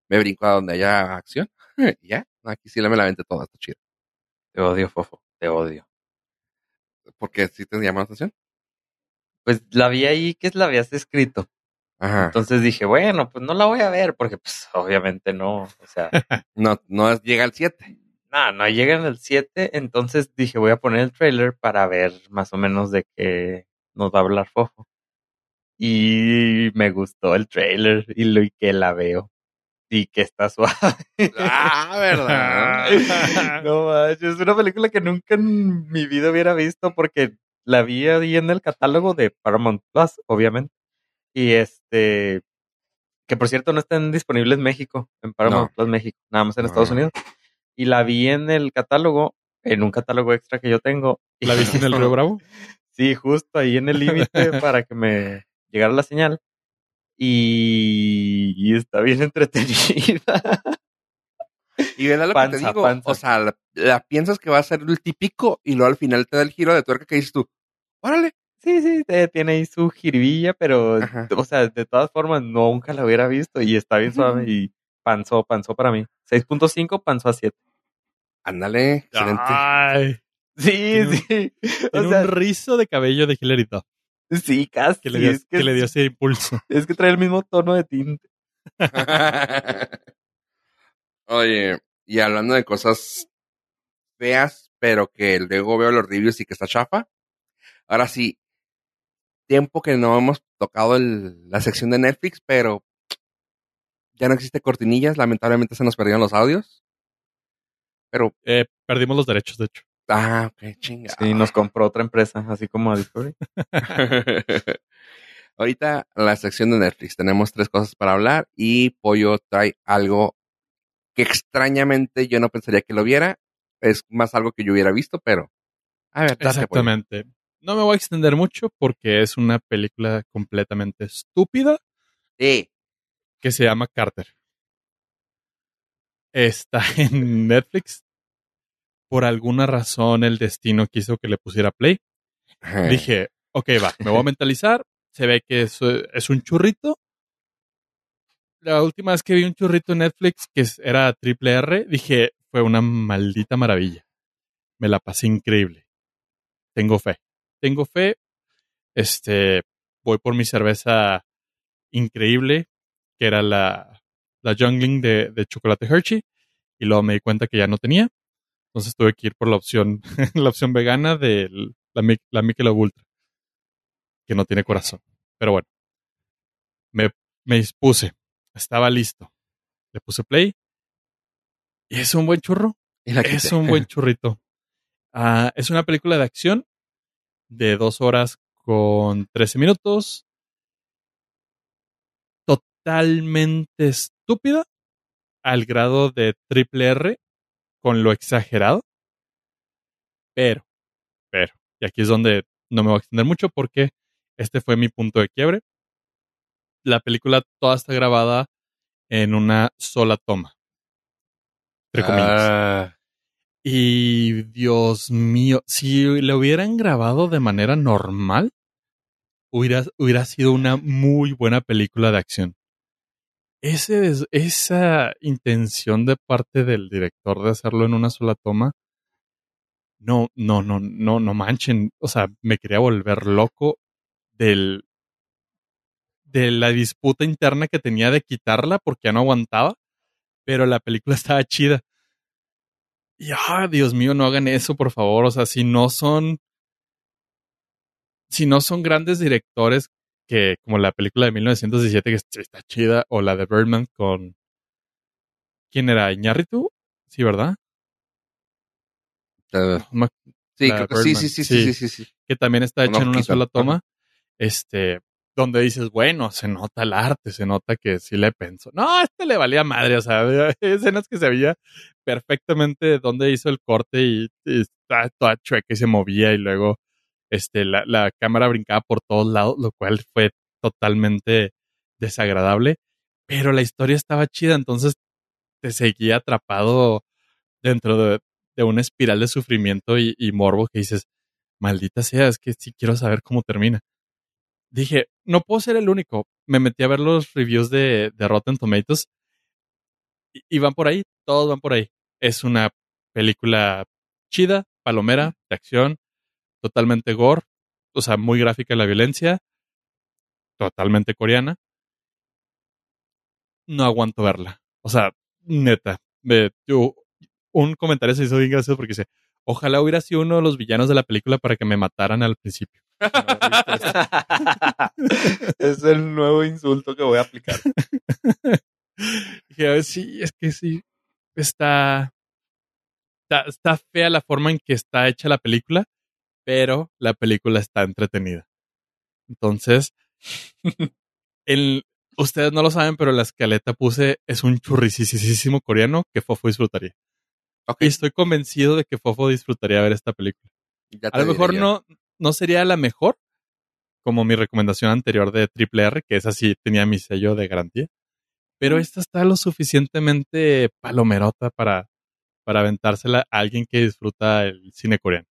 me brinco a donde haya acción. <laughs> ya, aquí sí la me la vente toda, está chida. Te odio, Fofo. Te odio. Porque sí te llama la atención. Pues la vi ahí que la habías escrito. Ajá. Entonces dije, bueno, pues no la voy a ver porque pues obviamente no. O sea, <laughs> No, no llega al 7. no, no llegan al 7. Entonces dije, voy a poner el trailer para ver más o menos de qué nos va a hablar Fofo. Y me gustó el trailer y lo y que la veo. Y que está <laughs> suave. Ah, ¿verdad? <laughs> no manches, es una película que nunca en mi vida hubiera visto porque la vi ahí en el catálogo de Paramount Plus, obviamente. Y este, que por cierto no están disponibles en México, en Paramount No. Plus México, nada más en No. Estados Unidos. Y la vi en el catálogo, en un catálogo extra que yo tengo. ¿La viste en el Río <laughs> Bravo? Sí, justo ahí en el límite para que me llegara la señal. Y, y está bien <laughs> entretenida. Y verdad lo que Panza, te digo, panza. o sea, la, la piensas que va a ser el típico y luego al final te da el giro de tuerca que dices tú, órale. Sí, sí, tiene ahí su jiribilla, pero, Ajá. o sea, de todas formas, nunca la hubiera visto y está bien suave y panzó, panzó para mí. 6.5, panzó a 7. Ándale, excelente. Ay, Sí, Tiene un- sí. <laughs> tiene O sea, un rizo de cabello de Hilary Duff sí, casi. que le dio, es, que, que le dio ese impulso. <laughs> es que trae el mismo tono de tinte. <laughs> Oye, y hablando de cosas feas, pero que luego veo los reviews y que está chafa. Ahora sí, tiempo que no hemos tocado el- la sección de Netflix, pero ya no existe cortinillas, lamentablemente se nos perdieron los audios. Pero, Eh, perdimos los derechos, de hecho. Ah, ok, chinga. Sí, nos compró otra empresa, así como a Discovery. <laughs> <laughs> Ahorita la sección de Netflix tenemos tres cosas para hablar y Pollo trae algo que extrañamente yo no pensaría que lo viera. Es más algo que yo hubiera visto, pero a ver, date, Pollo. Exactamente. No me voy a extender mucho porque es una película completamente estúpida Sí. que se llama Carter. Está <laughs> en Netflix. Por alguna razón el destino quiso que le pusiera play. Dije, ok, va, me voy a mentalizar. Se ve que es, es un churrito. La última vez que vi un churrito en Netflix que era triple R, dije, fue una maldita maravilla. Me la pasé increíble. Tengo fe. Tengo fe. Este, voy por mi cerveza increíble, que era la, la Jungling de, de chocolate Hershey, y luego me di cuenta que ya no tenía. Entonces tuve que ir por la opción, <laughs> la opción vegana de la, la Michelob Ultra, que no tiene corazón. Pero bueno, me, me dispuse, estaba listo. Le puse play. Y es un buen churro. Es un buen <laughs> churrito. Ah, es una película de acción de dos horas con 13 minutos. Totalmente estúpida al grado de triple R con lo exagerado. Pero, pero, y aquí es donde no me voy a extender mucho porque este fue mi punto de quiebre. La película toda está grabada en una sola toma. Entre comillas. Ah, Y Dios mío, si le hubieran grabado de manera normal, hubiera, hubiera sido una muy buena película de acción. Esa intención de parte del director de hacerlo en una sola toma, no, no, no, no, no manchen. O sea, me quería volver loco del, de la disputa interna que tenía de quitarla porque ya no aguantaba, pero la película <laughs> estaba chida. Y, ah, Dios mío, no hagan eso, por favor. O sea, si no son si no son grandes directores que como la película de 1917 que está chida o la de Birdman con ¿quién era? Iñárritu? Sí, ¿verdad? Uh, No me sí, creo que sí, sí, sí, Sí. sí, sí, sí, sí. que también está hecha en una sola toma, este, donde dices, bueno, se nota el arte, se nota que sí le pensó. No, a este le valía madre, o sea, había <laughs> escenas que se veía perfectamente dónde hizo el corte y, y estaba toda chueca y se movía y luego este, la, la cámara brincaba por todos lados, lo cual fue totalmente desagradable, pero la historia estaba chida, entonces te seguía atrapado dentro de, de una espiral de sufrimiento y, y morbo que dices, maldita sea, es que sí quiero saber cómo termina. Dije, no puedo ser el único. Me metí a ver los reviews de, de Rotten Tomatoes y, y van por ahí, todos van por ahí. Es una película chida, palomera, de acción, totalmente gore, o sea, muy gráfica la violencia, totalmente coreana. No aguanto verla. O sea, neta. me- yo- un comentario se hizo bien gracioso porque dice, ojalá hubiera sido uno de los villanos de la película para que me mataran al principio. <laughs> es el nuevo insulto que voy a aplicar. <laughs> Dije, "Ay, sí, es que sí, está, está, está fea la forma en que está hecha la película, pero la película está entretenida. Entonces, el, ustedes no lo saben, pero la escaleta puse es un churricisísimo coreano que Fofo disfrutaría. Y estoy convencido de que Fofo disfrutaría ver esta película. A lo mejor yo. no, no sería la mejor, como mi recomendación anterior de Triple R, que esa sí tenía mi sello de garantía. Pero esta está lo suficientemente palomerota para, para aventársela a alguien que disfruta el cine coreano.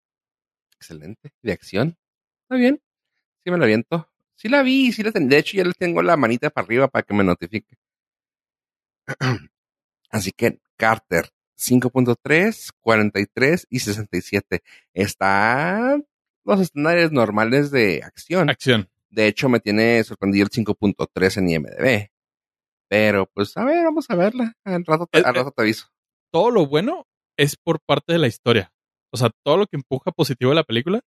Excelente. De acción. Está bien. Sí me lo aviento. Sí la vi, sí la ten- De hecho, ya le tengo la manita para arriba para que me notifique. <clears throat> Así que Carter 5.3, 43 y 67. Está los estándares normales de acción. Acción. De hecho, me tiene sorprendido el 5.3 en IMDb. Pero, pues, a ver, vamos a verla. Al rato te, Eh, al rato te aviso. Todo lo bueno es por parte de la historia. O sea, todo lo que empuja positivo a la película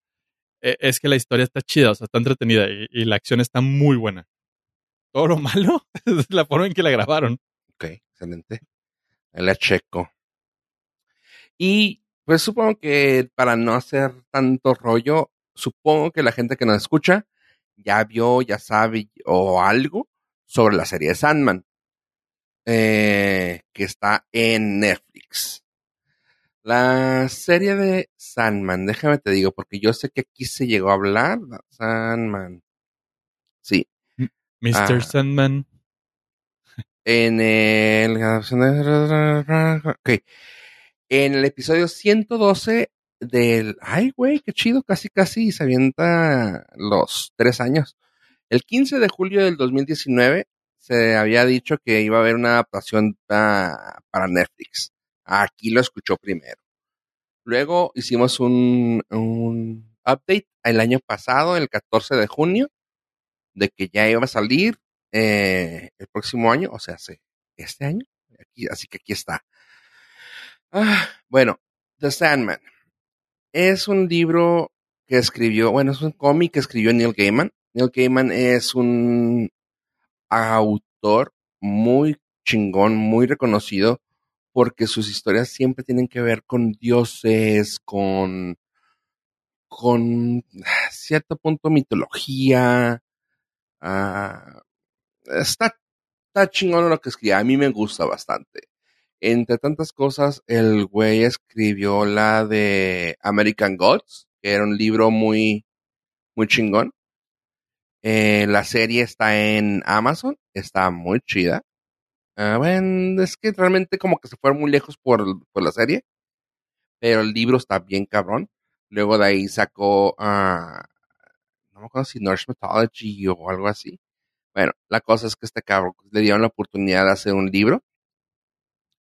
eh, es que la historia está chida, o sea, está entretenida y, la acción está muy buena. Todo lo <laughs> malo es la forma en que la grabaron. Ok, excelente. La checo. Y pues supongo que para no hacer tanto rollo, supongo que la gente que nos escucha ya vio, ya sabe o algo sobre la serie de Sandman, eh, que está en Netflix. La serie de Sandman, déjame te digo, porque yo sé que aquí se llegó a hablar. Sandman. Sí, Mr. Ah. Sandman. en el. Ok. En el episodio 112 del. Ay, güey, qué chido, casi, casi se avienta los tres años. El 15 de julio del 2019 se había dicho que iba a haber una adaptación pa- para Netflix. Aquí lo escuchó primero. Luego hicimos un, update el año pasado, el 14 de junio, de que ya iba a salir eh, el próximo año, o sea, este año. Así que aquí está. Ah, bueno, The Sandman es un libro que escribió, bueno, es un cómic que escribió Neil Gaiman. Neil Gaiman es un autor muy chingón, muy reconocido, porque sus historias siempre tienen que ver con dioses, con, con cierto punto mitología. Ah, está, está chingón lo que escribe. A mí me gusta bastante. Entre tantas cosas, el güey escribió la de American Gods, que era un libro muy, muy chingón. Eh, la serie está en Amazon, está muy chida. Ah, bueno, es que realmente como que se fueron muy lejos por, por la serie, pero el libro está bien cabrón. Luego de ahí sacó, ah, no me acuerdo si Norse Mythology o algo así. Bueno, la cosa es que este cabrón le dieron la oportunidad de hacer un libro,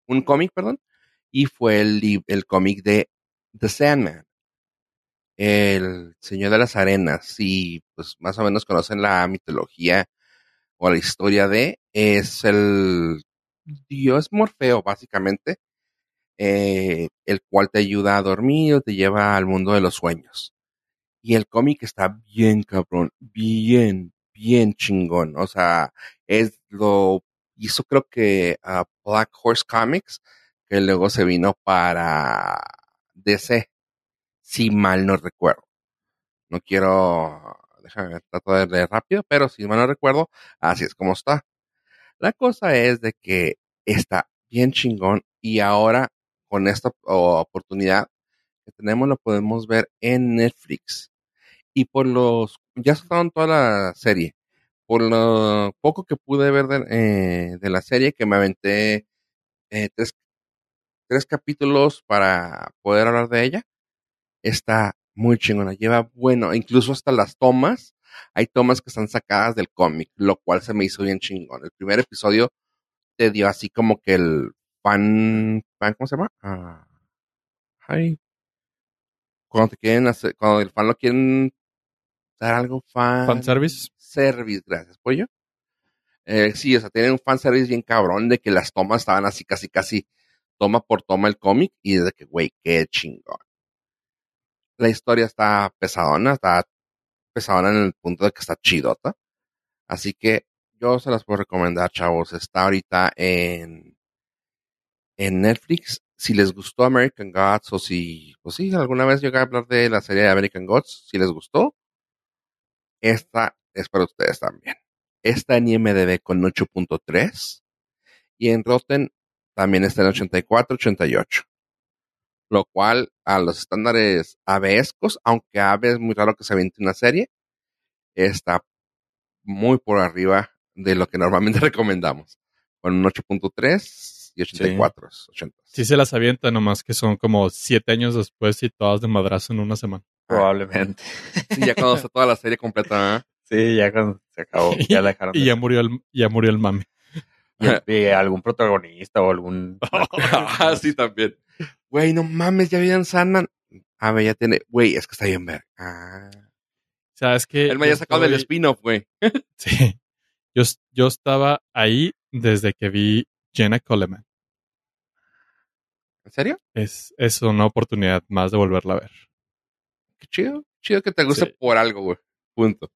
un cómic, perdón, y fue el, el cómic de The Sandman, el Señor de las Arenas, y pues más o menos conocen la mitología o la historia de, es el dios Morfeo, básicamente, eh, el cual te ayuda a dormir o te lleva al mundo de los sueños. Y el cómic está bien cabrón, bien, bien chingón. O sea, es lo hizo creo que a Black Horse Comics, que luego se vino para DC, si mal no recuerdo. No quiero, déjame trato de leer rápido, pero si mal no recuerdo, así es como está. La cosa es de que está bien chingón y ahora con esta oportunidad que tenemos lo podemos ver en Netflix. Y por los, ya soltaron toda la serie. Por lo poco que pude ver de, eh, la serie, que me aventé eh, tres, tres capítulos para poder hablar de ella, está muy chingona. Lleva bueno, incluso hasta las tomas. Hay tomas que están sacadas del cómic, lo cual se me hizo bien chingón. El primer episodio te dio así como que el fan, fan ¿cómo se llama? Ah, ay, cuando te quieren hacer, cuando el fan lo quieren dar algo fan. Fan service. Service, gracias, pollo. Eh, sí, o sea, tienen un fan service bien cabrón de que las tomas estaban así, casi, casi toma por toma el cómic y de que, güey, qué chingón. La historia está pesadona, está pesadona en el punto de que está chidota. Así que yo se las puedo recomendar, chavos. Está ahorita en, en Netflix. Si les gustó American Gods o si, pues sí, alguna vez llegué a hablar de la serie de American Gods, si les gustó, esta es para ustedes también. Está en IMDB con 8.3 y en Rotten también está en 84, 88. Lo cual a los estándares avescos, aunque AVE es muy raro que se aviente una serie, está muy por arriba de lo que normalmente <laughs> recomendamos. Con un 8.3 y 84. Sí. 80. sí se las avienta, nomás que son como siete años después y todas de madrazo en una semana. Probablemente. <laughs> Sí, ya cuando está toda la serie completa. ¿eh? Sí, ya cuando se acabó. <laughs> Ya la dejaron. y ya murió el, ya murió el mame. Y, y algún protagonista o algún. ah, sí, también. Güey, no mames, ya habían Sandman. A ver, ya tiene. Güey, es que está bien ver. Ah. O sea, es que. Él me había sacado estoy... del spin-off, güey. <laughs> sí. Yo, yo estaba ahí desde que vi Jenna Coleman. ¿En serio? Es, es una oportunidad más de volverla a ver. Qué chido. Chido que te guste sí. por algo, güey. Punto.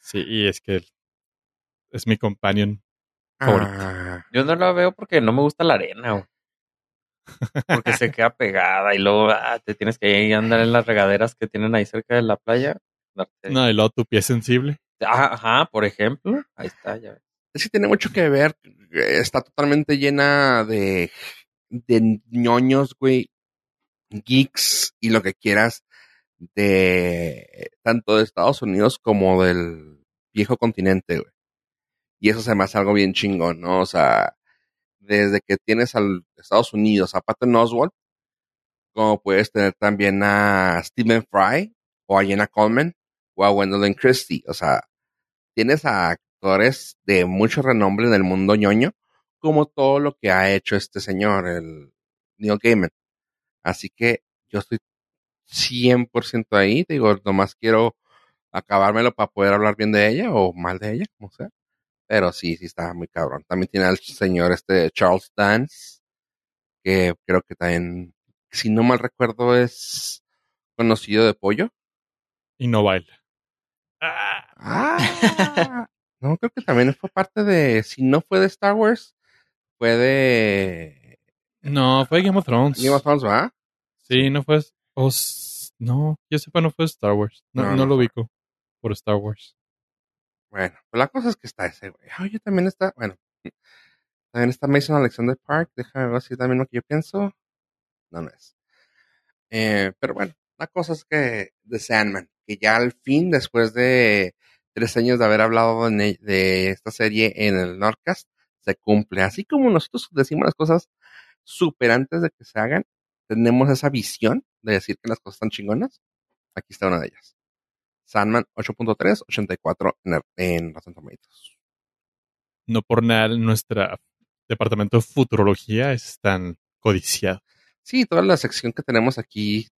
Sí, y es que es mi companion favorito. Ah. Yo no la veo porque no me gusta la arena, güey. Porque se queda pegada y luego ah, te tienes que andar en las regaderas que tienen ahí cerca de la playa. No, y luego tu pie sensible. Ajá, por ejemplo. Ahí está, ya ves. Es que tiene mucho que ver. Está totalmente llena de, de ñoños, güey. Geeks y lo que quieras. De tanto de Estados Unidos como del viejo continente, güey. Y eso se me hace algo bien chingón, ¿no? O sea, desde que tienes al Estados Unidos a Patton Oswalt, como puedes tener también a Stephen Fry o a Jenna Coleman o a Gwendolyn Christie. O sea, tienes a actores de mucho renombre en el mundo ñoño, como todo lo que ha hecho este señor, el Neil Gaiman. Así que yo estoy 100% ahí, digo, nomás quiero acabármelo para poder hablar bien de ella o mal de ella, como sea. Pero sí, sí está muy cabrón. También tiene al señor este Charles Dance, que creo que también, si no mal recuerdo, es conocido de pollo. Y no baila. Ah, no, creo que también fue parte de, si no fue de Star Wars, fue de... No, fue Game of Thrones. Game of Thrones, ¿verdad? Sí, no fue... Oh, no, yo sepa, no fue Star Wars. No, no, no, no lo ubico por Star Wars. Bueno, pues la cosa es que está ese, güey. Oye, también está, bueno, también está Mason Alexander Park. Déjame ver si también lo que yo pienso. No, no es. Eh, pero bueno, la cosa es que The Sandman, que ya al fin, después de tres años de haber hablado de, de esta serie en el Nordcast, se cumple. Así como nosotros decimos las cosas súper antes de que se hagan, tenemos esa visión de decir que las cosas están chingonas. Aquí está una de ellas. Sandman 8.3, 84 en, en Rotten Tomatoes. No por nada nuestro departamento de futurología es tan codiciado. Sí, toda la sección que tenemos aquí,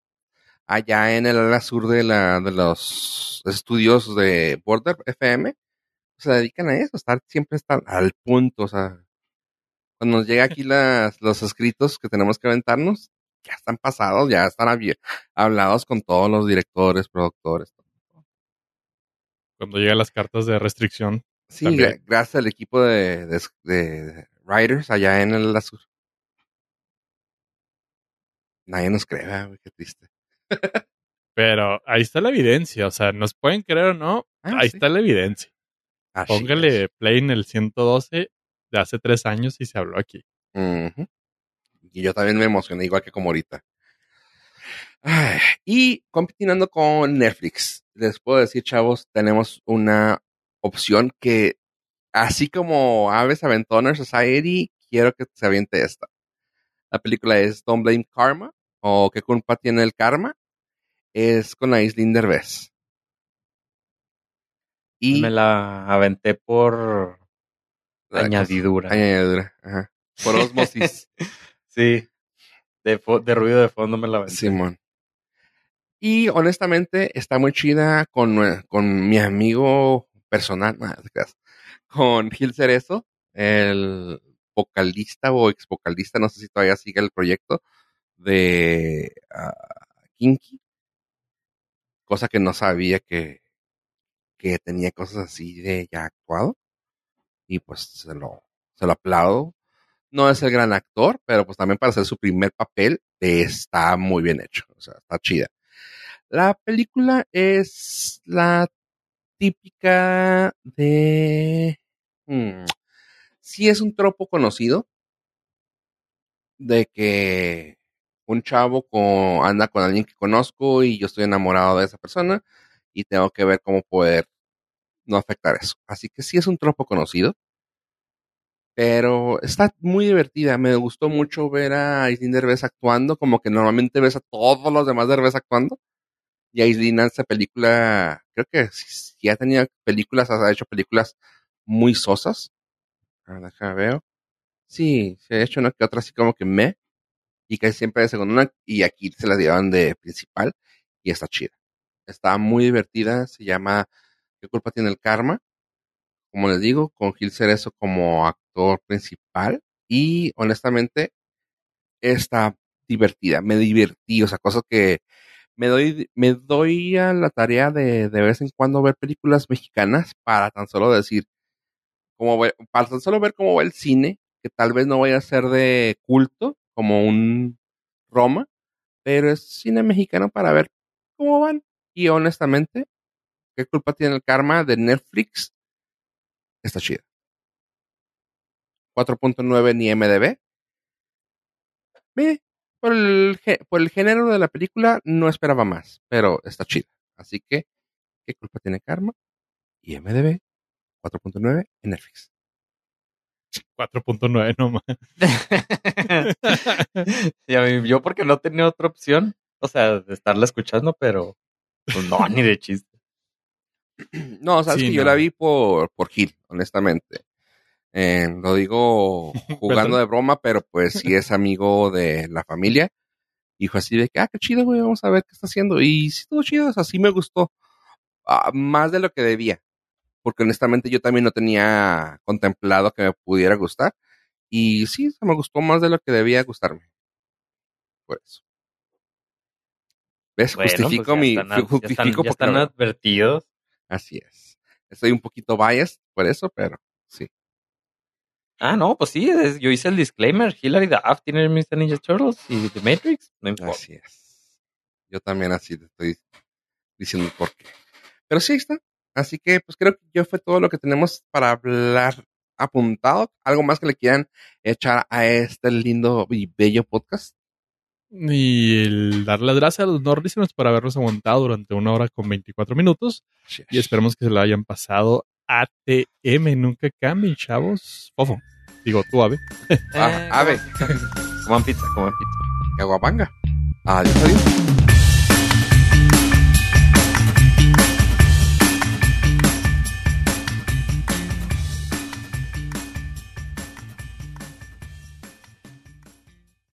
allá en el ala sur de, la, de los estudios de Border FM, se dedican a eso, estar siempre están al punto, o sea, cuando nos llega aquí las, los escritos que tenemos que aventarnos, ya están pasados, ya están hablados con todos los directores, productores. Cuando llegan las cartas de restricción. Sí, También. gracias al equipo de, de, de writers allá en el Azul. Nadie nos cree, ¿verdad, güey? qué triste. <laughs> Pero ahí está la evidencia. O sea, nos pueden creer o no. Ah, ahí sí. está la evidencia. Así Póngale es. play en el 112 de hace tres años y se habló aquí. Y yo también me emocioné, igual que como ahorita. Ay, y continuando con Netflix, les puedo decir, chavos, tenemos una opción que, así como Aves Aventoner Society, quiero que se aviente esta. La película es Don't Blame Karma, o ¿Qué culpa tiene el karma? Es con Aislinn Derbez. Y Me la aventé por la añadidura. añadidura, ajá. Por <laughs> osmosis. Sí. De, de ruido de fondo me la aventé. Simón. Y honestamente está muy chida con, con mi amigo personal, <laughs> con Gil Cerezo, el vocalista o ex vocalista, no sé si todavía sigue el proyecto de ah, Kinky, cosa que no sabía que, que tenía cosas así de ya actuado. Y pues se lo, se lo aplaudo. No es el gran actor, pero pues también para hacer su primer papel está muy bien hecho. O sea, está chida. La película es la típica de... hmm, sí es un tropo conocido de que un chavo con, anda con alguien que conozco y yo estoy enamorado de esa persona y tengo que ver cómo poder no afectar eso. Así que sí es un tropo conocido. Pero está muy divertida. Me gustó mucho ver a Aislinn Derbez actuando, como que normalmente ves a todos los demás Derbez actuando. Y Aislinn en esta película, creo que sí ha tenido películas, ha hecho películas muy sosas. Déjame ver. Sí, se ha hecho una que otra así como que me. Y casi siempre de segunda. Y aquí se la llevan de principal. Y está chida. Está muy divertida. Se llama ¿Qué culpa tiene el karma? Como les digo, con Gil Cerezo como actor principal. Y honestamente, está divertida. Me divertí. O sea, cosas que me doy, me doy a la tarea de de vez en cuando ver películas mexicanas para tan solo decir, como para tan solo ver cómo va el cine, que tal vez no vaya a ser de culto, como un Roma, pero es cine mexicano para ver cómo van. Y honestamente, ¿qué culpa tiene el karma de Netflix? Está chida. 4.9 ni MDB. Ve, por el, por el género de la película no esperaba más, pero está chida. Así que, ¿qué culpa tiene karma? Y MDB 4.9 en Netflix. 4.9 nomás. <laughs> y a mí, yo porque no tenía otra opción, o sea, de estarla escuchando, pero pues, no, <laughs> ni de chiste. No, sabes Sí, que yo la vi por, por Gil, honestamente. Eh, lo digo <laughs> jugando de broma, pero pues sí es amigo de la familia. Dijo así de que, ah, qué chido, güey, vamos a ver qué está haciendo. Y sí estuvo chido, o sea, sí me gustó. Ah, más de lo que debía. Porque honestamente yo también no tenía contemplado que me pudiera gustar. Y sí, me gustó más de lo que debía gustarme. Por eso. ¿Ves? Bueno, justifico pues, ya mi. están, ya justifico están, ya porque están advertidos. Así es. Estoy un poquito biased por eso, pero. Ah, no, pues sí, es- yo hice el disclaimer. Hillary Duff tiene Mr. Ninja Turtles y The Matrix. No importa. Así es. Yo también así te estoy diciendo por qué. Pero sí ahí está. Así que pues creo que ya fue todo lo que tenemos para hablar apuntado. ¿Algo más que le quieran echar a este lindo y bello podcast? Y el dar las gracias a los nordísimos por habernos aguantado durante una hora con 24 minutos. Y esperemos que se lo hayan pasado ATM. Nunca cambien, chavos. Fofo. Digo, tú, Ave. Ah, ave. Coman pizza, coman pizza. Caguabanga. Adiós, adiós.